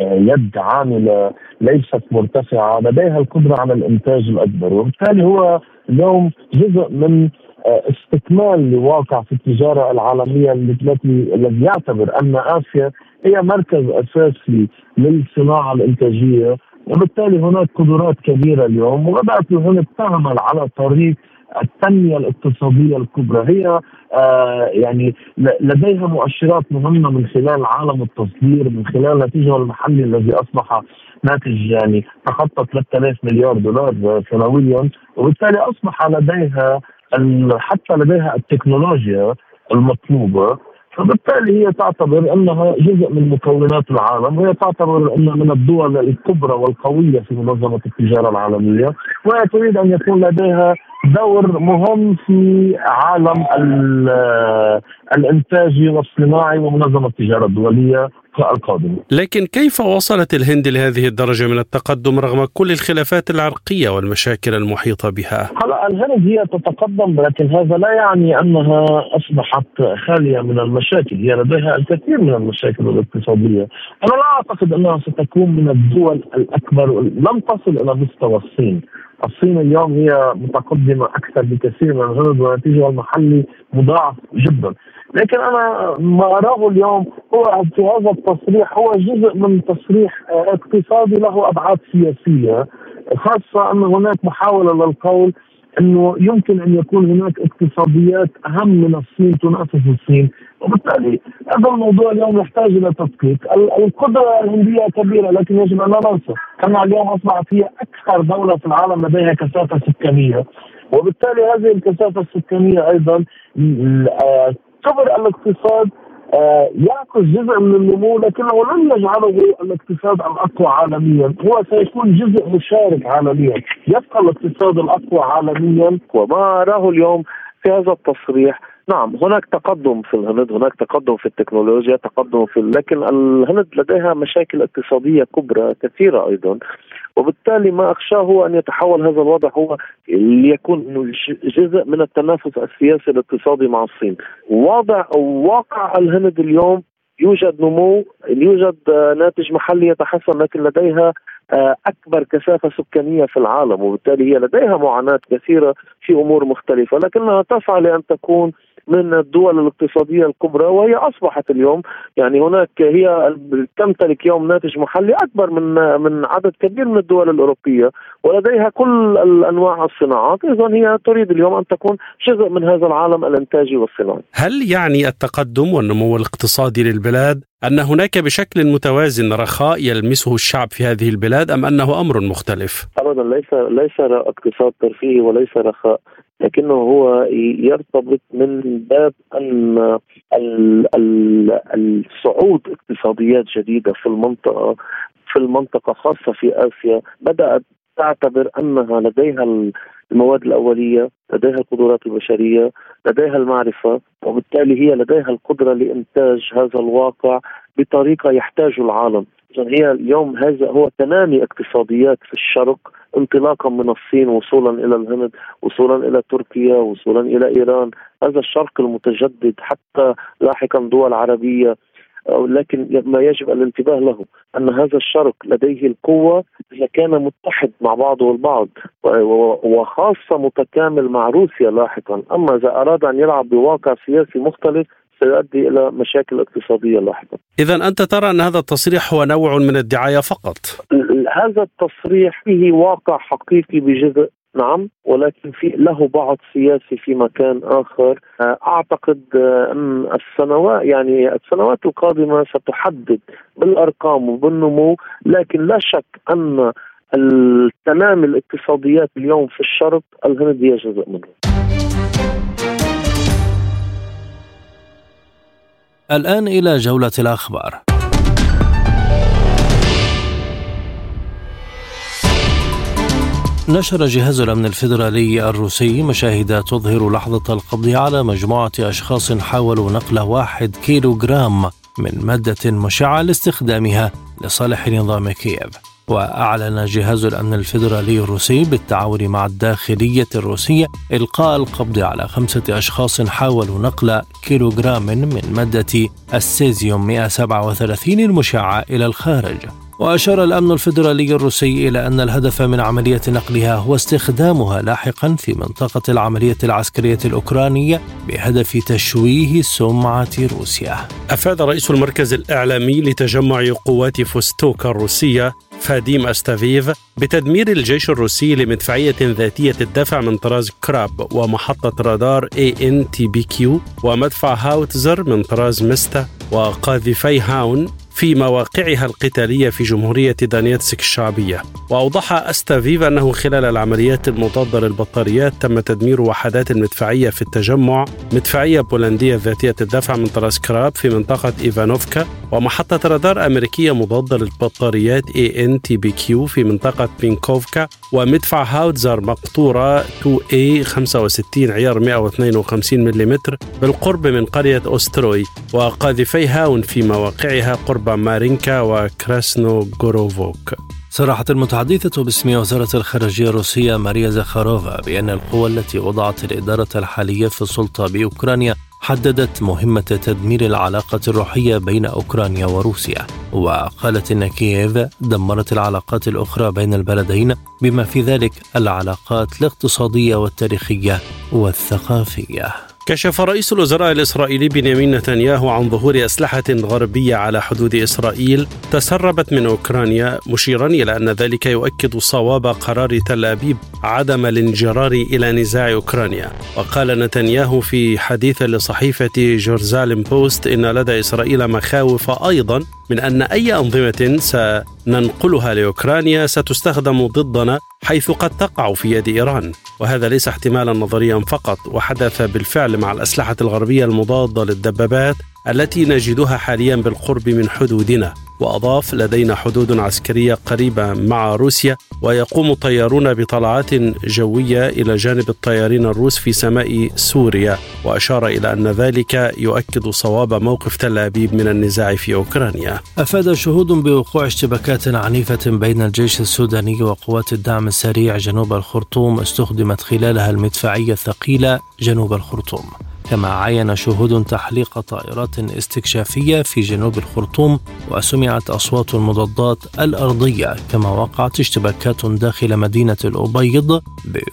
يد عاملة ليست مرتفعة لديها القدرة على الإنتاج الأكبر. وبالتالي هو اليوم جزء من استكمال لواقع في التجارة العالمية التي الذي يعتبر أن آسيا هي مركز أساسي للصناعة الإنتاجية. وبالتالي هناك قدرات كبيرة اليوم وبدأت الهند تعمل على طريق التنميه الاقتصادية الكبرى. هي آه يعني لديها مؤشرات مهمة من خلال عالم التصدير من خلال نتيجة المحلي الذي أصبح ناتج يعني تخطى 3000 مليار دولار سنويا وبالتالي أصبح لديها حتى لديها التكنولوجيا المطلوبة فبالتالي هي تعتبر أنها جزء من مكونات العالم وهي تعتبر انها من الدول الكبرى والقوية في منظمة التجارة العالمية وهي تريد أن يكون لديها دور مهم في عالم الانتاجي والصناعي ومنظمة التجارة الدولية القادمة. لكن كيف وصلت الهند لهذه الدرجة من التقدم رغم كل الخلافات العرقية والمشاكل المحيطة بها؟ هلا الهند هي تتقدم لكن هذا لا يعني أنها أصبحت خالية من المشاكل، هي لديها الكثير من المشاكل الاقتصادية. أنا لا أعتقد أنها ستكون من الدول الأكبر لم تصل إلى مستوى الصين. الصين اليوم هي متقدمة أكثر بكثير من الهند ونتيجها المحلي مضاعف جدا لكن أنا ما أراه اليوم هو في هذا التصريح هو جزء من تصريح اقتصادي له أبعاد سياسية خاصة أن هناك محاولة للقول إنه يمكن أن يكون هناك اقتصاديات أهم من الصين تنافس الصين. وبالتالي هذا الموضوع اليوم يحتاج إلى تدقيق، القدرة الهندية كبيرة لكن يجب أن لا ننسى انها اليوم أصبحت هي أكثر دولة في العالم لديها كثافة سكانية. وبالتالي هذه الكثافة السكانية أيضا كبر الاقتصاد آه، يعكس جزء من النمو لكنه لن يجعله الاقتصاد الأقوى عالميا، هو سيكون جزء مشارك عالميا، يبقى الاقتصاد الأقوى عالميا. وما اراه اليوم في هذا التصريح. نعم هناك تقدم في الهند هناك تقدم في التكنولوجيا تقدم في لكن الهند لديها مشاكل اقتصادية كبرى كثيرة أيضا. وبالتالي ما أخشاه هو أن يتحول هذا الوضع هو ليكون جزء من التنافس السياسي الاقتصادي مع الصين. واضع واقع الهند اليوم يوجد نمو يوجد ناتج محلي يتحسن لكن لديها آه، أكبر كثافة سكانية في العالم وبالتالي هي لديها معاناة كثيرة في أمور مختلفة لكنها تسعى لأن تكون من الدول الاقتصادية الكبرى وهي أصبحت اليوم يعني هناك هي تمتلك يوم ناتج محلي أكبر من من عدد كبير من الدول الأوروبية ولديها كل الأنواع الصناعات. إذا هي تريد اليوم أن تكون جزء من هذا العالم الإنتاجي والصناعي. هل يعني التقدم والنمو الاقتصادي للبلاد أن هناك بشكل متوازن رخاء يلمسه الشعب في هذه البلاد أم أنه أمر مختلف؟ أبدا ليس ليس اقتصاد ترفيهي وليس رخاء. لكنه هو يرتبط من باب أن الصعود اقتصاديات جديدة في المنطقة في المنطقة خاصة في آسيا بدأت تعتبر أنها لديها المواد الأولية، لديها القدرات البشرية، لديها المعرفة، وبالتالي هي لديها القدرة لإنتاج هذا الواقع بطريقة يحتاجه العالم، هي اليوم هذا هو تنامي اقتصاديات في الشرق انطلاقا من الصين وصولا إلى الهند وصولا إلى تركيا وصولا إلى إيران. هذا الشرق المتجدد حتى لاحقا دول عربية. لكن ما يجب الانتباه له أن هذا الشرق لديه القوة إذا كان متحد مع بعضه البعض وخاصة متكامل مع روسيا لاحقا، أما إذا أراد أن يلعب بواقع سياسي مختلف سيؤدي إلى مشاكل اقتصادية لاحقا. اذا أنت ترى أن هذا التصريح هو نوع من الدعاية فقط. هذا التصريح فيه واقع حقيقي بجزء نعم ولكن في له بعض سياسي في مكان آخر أعتقد أن السنوات يعني السنوات القادمة ستحدد بالأرقام وبالنمو لكن لا شك أن التنامي الاقتصاديات اليوم في الشرق الهند هي جزء منه. الآن إلى جولة الأخبار. نشر جهاز الأمن الفيدرالي الروسي مشاهد تظهر لحظة القبض على مجموعة أشخاص حاولوا نقل واحد كيلو جرام من مادة مشعة لاستخدامها لصالح نظام كييف وأعلن جهاز الأمن الفيدرالي الروسي بالتعاون مع الداخلية الروسية إلقاء القبض على خمسة أشخاص حاولوا نقل كيلوغرام من مادة السيزيوم 137 المشعة إلى الخارج. وأشار الأمن الفيدرالي الروسي إلى أن الهدف من عملية نقلها هو استخدامها لاحقا في منطقة العملية العسكرية الأوكرانية بهدف تشويه سمعة روسيا. أفاد رئيس المركز الإعلامي لتجمع قوات فوستوكا الروسية فاديم أستافيف بتدمير الجيش الروسي لمدفعية ذاتية الدفع من طراز كراب ومحطة رادار ANTBQ ومدفع هاوتزر من طراز مستا وقاذفي هاون. في مواقعها القتالية في جمهورية دانيتسك الشعبية. وأوضح أستافيف أنه خلال العمليات المضادة للبطاريات تم تدمير وحدات المدفعية في التجمع مدفعية بولندية ذاتية الدفع من طراز كراب في منطقة إيفانوفكا ومحطة رادار أمريكية مضادة للبطاريات ANTBQ في منطقة بينكوفكا ومدفع هاوتزر مقطورة 2A 65 عيار 152 ملم بالقرب من قرية أوستروي وقاذفي هاون في مواقعها قرب مارينكا وكراسنو غوروفوك صرحت المتحدثة باسم وزارة الخارجية الروسية ماريا زخاروفا بأن القوى التي وضعت الإدارة الحالية في السلطة بأوكرانيا حددت مهمة تدمير العلاقة الروحية بين أوكرانيا وروسيا وقالت إن كييف دمرت العلاقات الأخرى بين البلدين بما في ذلك العلاقات الاقتصادية والتاريخية والثقافية. كشف رئيس الوزراء الإسرائيلي بنيامين نتنياهو عن ظهور أسلحة غربية على حدود إسرائيل تسربت من أوكرانيا مشيرا إلى أن ذلك يؤكد صواب قرار تل أبيب عدم الانجرار إلى نزاع أوكرانيا. وقال نتنياهو في حديث لصحيفة جورزالم بوست إن لدى إسرائيل مخاوف أيضا من أن أي أنظمة سننقلها لأوكرانيا ستستخدم ضدنا حيث قد تقع في يد إيران. وهذا ليس احتمالا نظريا فقط وحدث بالفعل مع الأسلحة الغربية المضادة للدبابات التي نجدها حاليا بالقرب من حدودنا وأضاف لدينا حدود عسكرية قريبة مع روسيا ويقوم طيارون بطلعات جوية إلى جانب الطيارين الروس في سماء سوريا وأشار إلى أن ذلك يؤكد صواب موقف تل أبيب من النزاع في أوكرانيا. أفاد شهود بوقوع اشتباكات عنيفة بين الجيش السوداني وقوات الدعم السريع جنوب الخرطوم استخدمت خلالها المدفعية الثقيلة جنوب الخرطوم. كما عاين شهود تحليق طائرات استكشافية في جنوب الخرطوم وسمعت أصوات المضادات الأرضية كما وقعت اشتباكات داخل مدينة الأبيض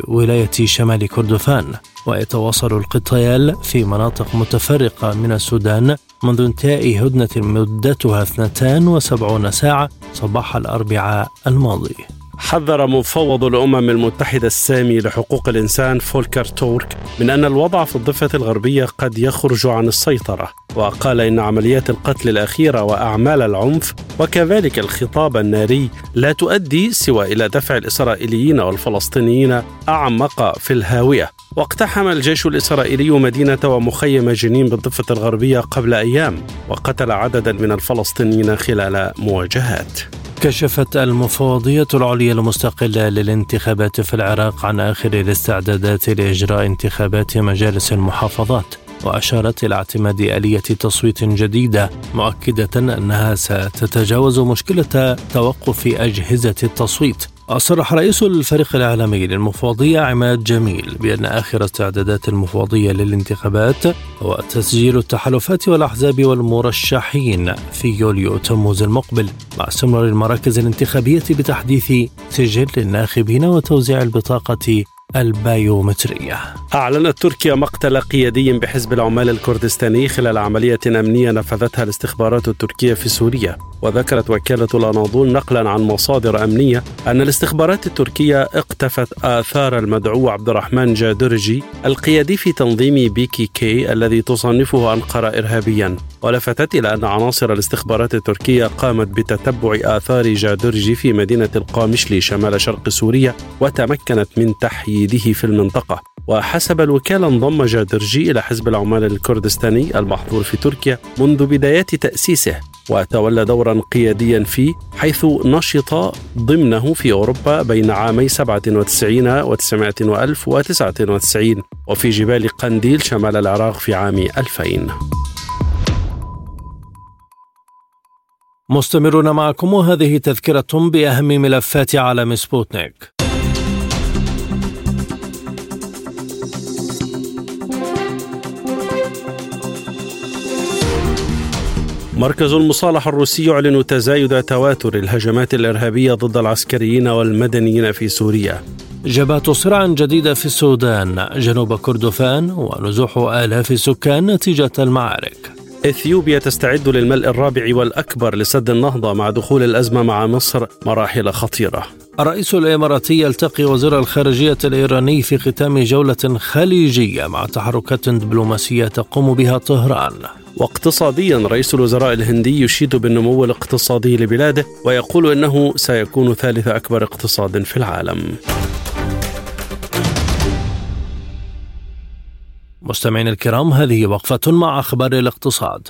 بولاية شمال كردفان. ويتواصل القتال في مناطق متفرقة من السودان منذ انتهاء هدنة مدتها 72 ساعة صباح الأربعاء الماضي. حذر مفوض الأمم المتحدة السامي لحقوق الإنسان فولكر تورك من أن الوضع في الضفة الغربية قد يخرج عن السيطرة وقال إن عمليات القتل الأخيرة وأعمال العنف وكذلك الخطاب الناري لا تؤدي سوى إلى دفع الإسرائيليين والفلسطينيين أعمق في الهاوية. واقتحم الجيش الإسرائيلي مدينة ومخيم جنين بالضفة الغربية قبل أيام وقتل عددا من الفلسطينيين خلال مواجهات. كشفت المفوضية العليا المستقلة للانتخابات في العراق عن آخر الاستعدادات لإجراء انتخابات مجالس المحافظات. وأشارت إلى اعتماد آلية تصويت جديدة مؤكدة أنها ستتجاوز مشكلة توقف أجهزة التصويت. أصرح رئيس الفريق الإعلامي للمفوضية عماد جميل بأن آخر استعدادات المفوضية للانتخابات هو تسجيل التحالفات والأحزاب والمرشحين في يوليو تموز المقبل مع استمرار المراكز الانتخابية بتحديث سجل الناخبين وتوزيع البطاقة البايومترية أعلنت تركيا مقتل قيادي بحزب العمال الكردستاني خلال عملية أمنية نفذتها الاستخبارات التركية في سوريا. وذكرت وكالة الأناضول نقلا عن مصادر أمنية أن الاستخبارات التركية اقتفت آثار المدعو عبد الرحمن جادرجي القيادي في تنظيم بيكي كي الذي تصنفه أنقرة إرهابيا. ولفتت إلى أن عناصر الاستخبارات التركية قامت بتتبع آثار جادرجي في مدينة القامشلي شمال شرق سوريا وتمكنت من تحييده في المنطقة. وحسب الوكالة انضم جادرجي إلى حزب العمال الكردستاني المحظور في تركيا منذ بدايات تأسيسه وتولى دورا قياديا فيه حيث نشط ضمنه في أوروبا بين عامي 97 و 900 وألف و 99 وفي جبال قنديل شمال العراق في عام 2000 مستمرون معكم وهذه تذكرة بأهم ملفات عالم سبوتنيك. مركز المصالحة الروسي يعلن تزايد تواتر الهجمات الإرهابية ضد العسكريين والمدنيين في سوريا. جبهة صراع جديدة في السودان جنوب كردفان ونزوح آلاف سكان نتيجة المعارك. إثيوبيا تستعد للملء الرابع والأكبر لسد النهضة مع دخول الأزمة مع مصر مراحل خطيرة. الرئيس الإماراتي يلتقي وزير الخارجية الإيراني في ختام جولة خليجية مع تحركات دبلوماسية تقوم بها طهران واقتصاديا رئيس الوزراء الهندي يشيد بالنمو الاقتصادي لبلاده ويقول إنه سيكون ثالث أكبر اقتصاد في العالم. مستمعين الكرام هذه وقفة مع أخبار الاقتصاد.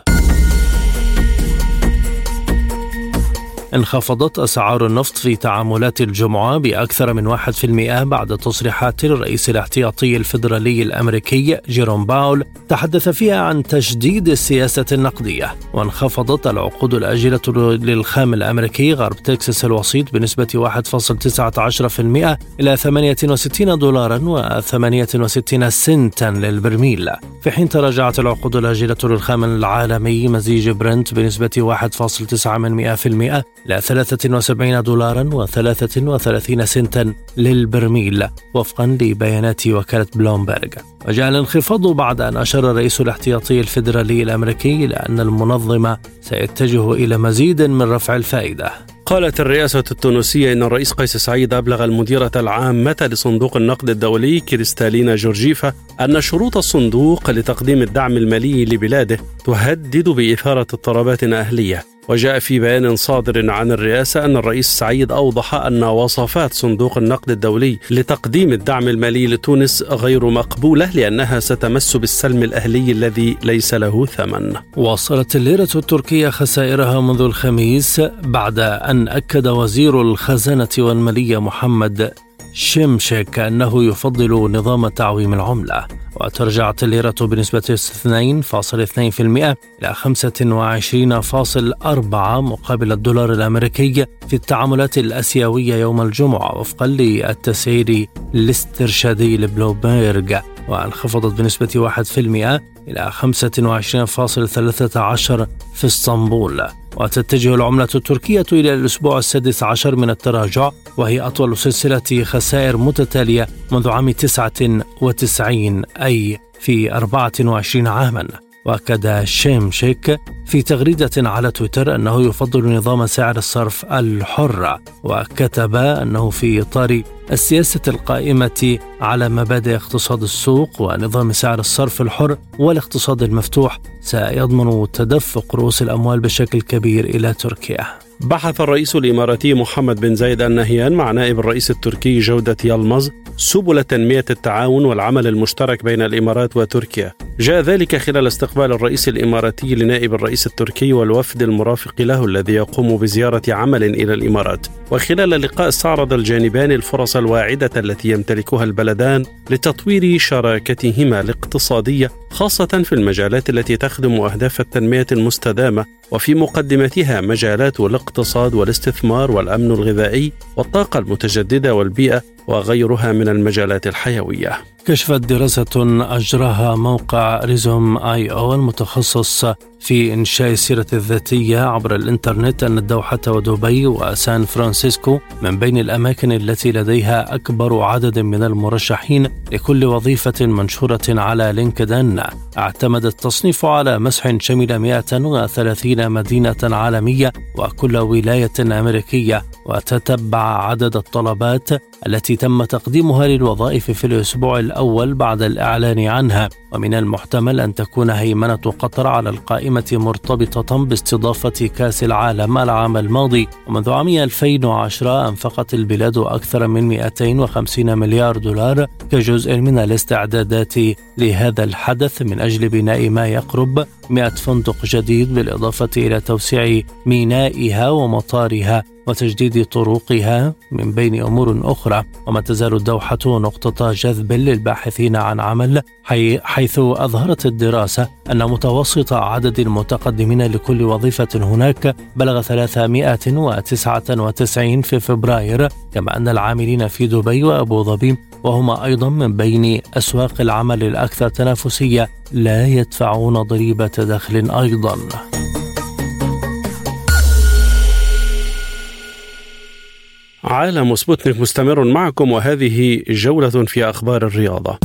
انخفضت أسعار النفط في تعاملات الجمعة بأكثر من 1% بعد تصريحات الرئيس الاحتياطي الفيدرالي الأمريكي جيروم باول تحدث فيها عن تجديد السياسة النقدية. وانخفضت العقود الآجلة للخام الأمريكي غرب تكساس الوسيط بنسبة 1.19% إلى 68 دولارا و68 سنتا للبرميل. في حين تراجعت العقود الآجلة للخام العالمي مزيج برنت بنسبة 1.9% إلى 73 دولارا و33 سنتا للبرميل وفقا لبيانات وكالة بلومبرغ. وجاء الانخفاض بعد أن أشار الرئيس الاحتياطي الفيدرالي الأمريكي إلى أن المنظمة سيتجه إلى مزيد من رفع الفائدة. قالت الرئاسة التونسية إن الرئيس قيس سعيد أبلغ المديرة العامة لصندوق النقد الدولي كريستالينا جورجيفا أن شروط الصندوق لتقديم الدعم المالي لبلاده تهدد بإثارة اضطرابات أهلية. وجاء في بيان صادر عن الرئاسة أن الرئيس سعيد أوضح أن وصفات صندوق النقد الدولي لتقديم الدعم المالي لتونس غير مقبولة لأنها ستمس بالسلم الأهلي الذي ليس له ثمن. واصلت الليرة التركية خسائرها منذ الخميس بعد أن أكد وزير الخزانة والمالية محمد شمشك أنه يفضل نظام تعويم العملة وترجعت الليرة بنسبة 2.2% إلى 25.4 مقابل الدولار الأمريكي في التعاملات الأسيوية يوم الجمعة وفقا للتسعير الاسترشادي لبلومبيرغ. وانخفضت بنسبة 1% إلى 25.13 في اسطنبول. وتتجه العملة التركية إلى الأسبوع السادس عشر من التراجع وهي أطول سلسلة خسائر متتالية منذ عام 99 أي في 24 عاما. وأكد شيمشيك في تغريدة على تويتر أنه يفضل نظام سعر الصرف الحر وكتب أنه في إطار السياسة القائمة على مبادئ اقتصاد السوق ونظام سعر الصرف الحر والاقتصاد المفتوح سيضمن تدفق رؤوس الأموال بشكل كبير إلى تركيا. بحث الرئيس الإماراتي محمد بن زايد النهيان مع نائب الرئيس التركي جودة يلمز سبل تنمية التعاون والعمل المشترك بين الإمارات وتركيا. جاء ذلك خلال استقبال الرئيس الإماراتي لنائب الرئيس التركي والوفد المرافق له الذي يقوم بزيارة عمل إلى الإمارات. وخلال اللقاء استعرض الجانبان الفرص الواعدة التي يمتلكها البلدان لتطوير شراكتهما الاقتصادية خاصة في المجالات التي تخدم أهداف التنمية المستدامة وفي مقدمتها مجالات الاقتصاد والاستثمار والأمن الغذائي والطاقة المتجددة والبيئة وغيرها من المجالات الحيوية. كشفت دراسة أجراها موقع Resume.io المتخصص في إنشاء السيرة الذاتية عبر الإنترنت أن الدوحة ودبي وسان فرانسيسكو من بين الأماكن التي لديها أكبر عدد من المرشحين لكل وظيفة منشورة على LinkedIn اعتمد التصنيف على مسح شمل 130 مدينة عالمية وكل ولاية أمريكية وتتبع عدد الطلبات التي تم تقديمها للوظائف في الأسبوع الأول بعد الإعلان عنها. ومن المحتمل أن تكون هيمنة قطر على القائمة مرتبطة باستضافة كأس العالم العام الماضي. ومنذ عام 2010 أنفقت البلاد أكثر من 250 مليار دولار كجزء من الاستعدادات لهذا الحدث من أجل بناء ما يقرب 100 فندق جديد بالإضافة إلى توسيع مينائها ومطارها. وتجديد طرقها من بين أمور أخرى وما تزال الدوحة نقطة جذب للباحثين عن عمل حيث أظهرت الدراسة أن متوسط عدد المتقدمين لكل وظيفة هناك بلغ 399 في فبراير كما أن العاملين في دبي وأبو ظبي وهما أيضا من بين أسواق العمل الأكثر تنافسية لا يدفعون ضريبة دخل أيضا. عالم سبوتنيك مستمر معكم وهذه جولة في أخبار الرياضة.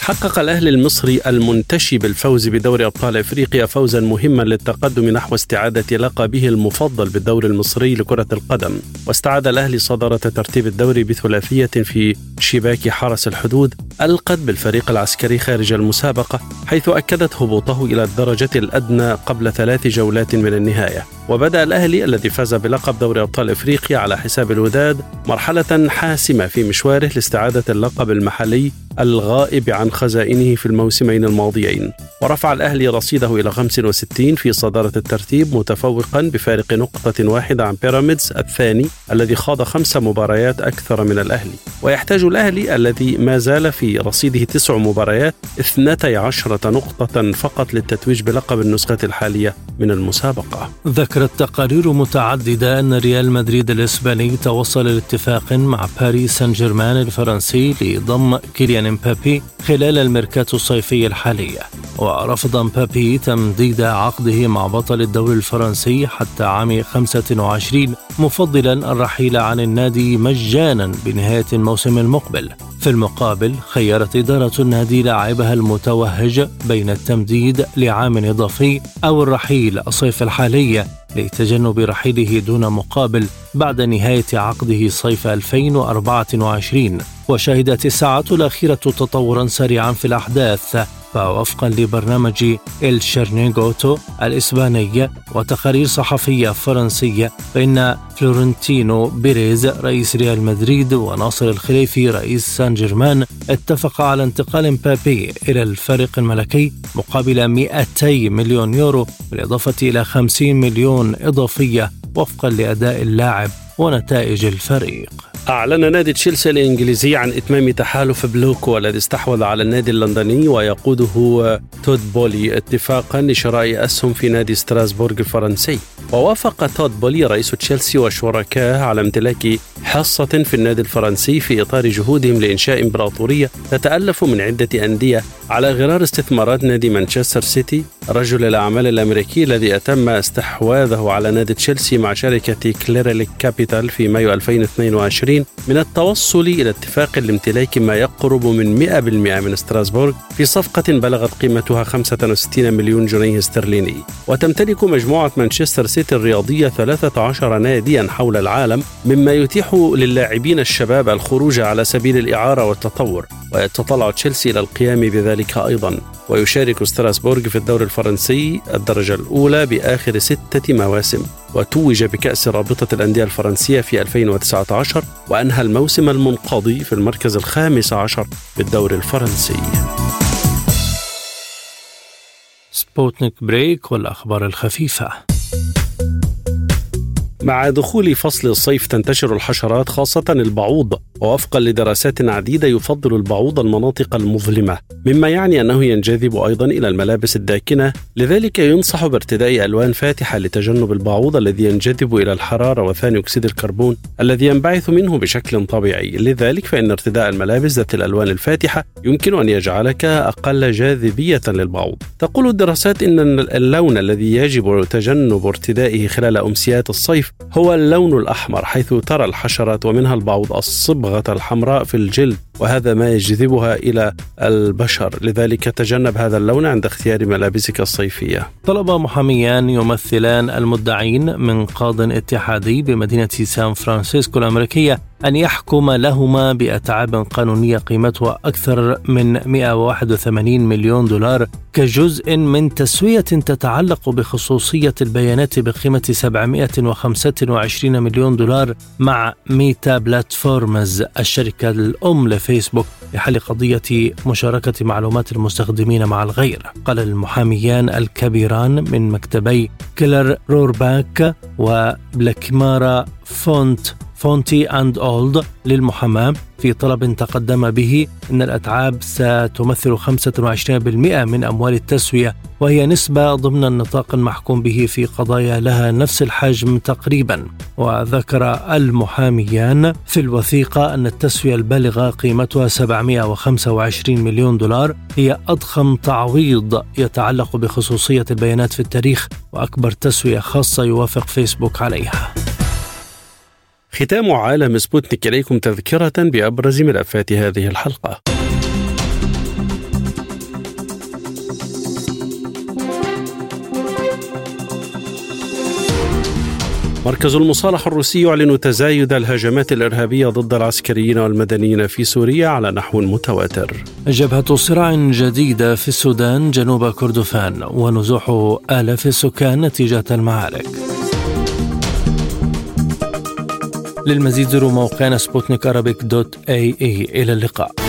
حقق الأهلي المصري المنتشي بالفوز بدوري أبطال إفريقيا فوزا مهما للتقدم نحو استعادة لقبه المفضل بالدوري المصري لكرة القدم. واستعاد الأهلي صدارة ترتيب الدوري بثلاثية في شباك حرس الحدود ألقت بالفريق العسكري خارج المسابقة حيث أكدت هبوطه إلى الدرجة الأدنى قبل ثلاث جولات من النهاية. وبدأ الأهلي الذي فاز بلقب دوري أبطال إفريقيا على حساب الوداد مرحلة حاسمة في مشواره لاستعادة اللقب المحلي الغائب عن خزائنه في الموسمين الماضيين. ورفع الأهلي رصيده إلى 65 في صدارة الترتيب متفوقا بفارق نقطة واحدة عن بيراميدز الثاني الذي خاض خمس مباريات أكثر من الأهلي. ويحتاج الأهلي الذي ما زال في رصيده تسع مباريات 12 نقطة فقط للتتويج بلقب النسخة الحالية من المسابقة. ذكرت تقارير متعددة أن ريال مدريد الإسباني توصل لاتفاق مع باريس سان جيرمان الفرنسي لضم كيليان امبابي خلال الميركاتو الصيفي الحالي. ورفض امبابي تمديد عقده مع بطل الدوري الفرنسي حتى عام 25 مفضلا الرحيل عن النادي مجانا بنهاية الموسم المقبل. في المقابل خيرت إدارة النادي لاعبها المتوهج بين التمديد لعام إضافي أو الرحيل الصيف الحالي. لتجنب رحيله دون مقابل بعد نهاية عقده صيف 2024 وشهدت الساعة الأخيرة تطورا سريعا في الأحداث. فوفقا لبرنامج الشيرينغيتو الإسباني وتقارير صحفية فرنسية فإن فلورنتينو بيريز رئيس ريال مدريد وناصر الخليفي رئيس سان جيرمان اتفقا على انتقال مبابي إلى الفريق الملكي مقابل 200 مليون يورو بالإضافة إلى 50 مليون إضافية وفقا لأداء اللاعب ونتائج الفريق. أعلن نادي تشيلسي الإنجليزي عن إتمام تحالف بلوكو الذي استحوذ على النادي اللندني ويقوده تود بولي اتفاقا لشراء أسهم في نادي ستراسبورغ الفرنسي. ووافق تود بولي رئيس تشيلسي وشركائه على امتلاك حصة في النادي الفرنسي في إطار جهودهم لإنشاء إمبراطورية تتألف من عدة أندية على غرار استثمارات نادي مانشستر سيتي. رجل الأعمال الأمريكي الذي أتم استحواذه على نادي تشيلسي مع شركة كليرليك كابيتال في مايو 2022 من التوصل إلى اتفاق لامتلاك ما يقرب من 100% من ستراسبورغ في صفقة بلغت قيمتها 65 مليون جنيه استرليني. وتمتلك مجموعة مانشستر سيتي الرياضية 13 ناديا حول العالم مما يتيح للاعبين الشباب الخروج على سبيل الإعارة والتطور. ويتطلع تشيلسي إلى القيام بذلك أيضا. ويشارك ستراسبورغ في الدوري الفرنسي الدرجة الأولى بآخر ستة مواسم وتوج بكأس رابطة الأندية الفرنسية في 2019 وأنهى الموسم المنقضي في المركز الخامس عشر بالدوري الفرنسي. سبوتنيك break والأخبار الخفيفة. مع دخول فصل الصيف تنتشر الحشرات خاصة البعوض. ووفقا لدراسات عديدة يفضل البعوض المناطق المظلمة. مما يعني أنه ينجذب أيضا إلى الملابس الداكنة. لذلك ينصح بارتداء ألوان فاتحة لتجنب البعوض الذي ينجذب إلى الحرارة وثاني أكسيد الكربون الذي ينبعث منه بشكل طبيعي. لذلك فإن ارتداء الملابس ذات الألوان الفاتحة يمكن أن يجعلك أقل جاذبية للبعوض. تقول الدراسات إن اللون الذي يجب تجنب ارتدائه خلال أمسيات الصيف هو اللون الأحمر حيث ترى الحشرات ومنها البعوض الصبغة الحمراء في الجلد وهذا ما يجذبها إلى البشر. لذلك تجنب هذا اللون عند اختيار ملابسك الصيفية. طلب محاميان يمثلان المدعين من قاض اتحادي بمدينة سان فرانسيسكو الأمريكية أن يحكم لهما بأتعاب قانونية قيمتها أكثر من 181 مليون دولار كجزء من تسوية تتعلق بخصوصية البيانات بقيمة 725 مليون دولار مع Meta Platforms الشركة الأم لفيسبوك لحل قضية مشاركة معلومات المستخدمين مع الغير. قال المحاميان الكبيران من مكتبي كيلر رورباك وبلاكمارا فونت فونتي أند أولد للمحاماة في طلب تقدم به أن الأتعاب ستمثل 25% من أموال التسوية وهي نسبة ضمن النطاق المحكوم به في قضايا لها نفس الحجم تقريبا. وذكر المحاميان في الوثيقة أن التسوية البالغة قيمتها 725 مليون دولار هي أضخم تعويض يتعلق بخصوصية البيانات في التاريخ وأكبر تسوية خاصة يوافق فيسبوك عليها. ختام عالم سبوتنيك إليكم تذكرة بأبرز ملفات هذه الحلقة. مركز المصالحة الروسي يعلن تزايد الهجمات الإرهابية ضد العسكريين والمدنيين في سوريا على نحو متواتر. جبهة صراع جديدة في السودان جنوب كردفان ونزوح آلاف السكان نتيجة المعارك. للمزيد زوروا موقعنا سبوتنيك dot AE إلى اللقاء.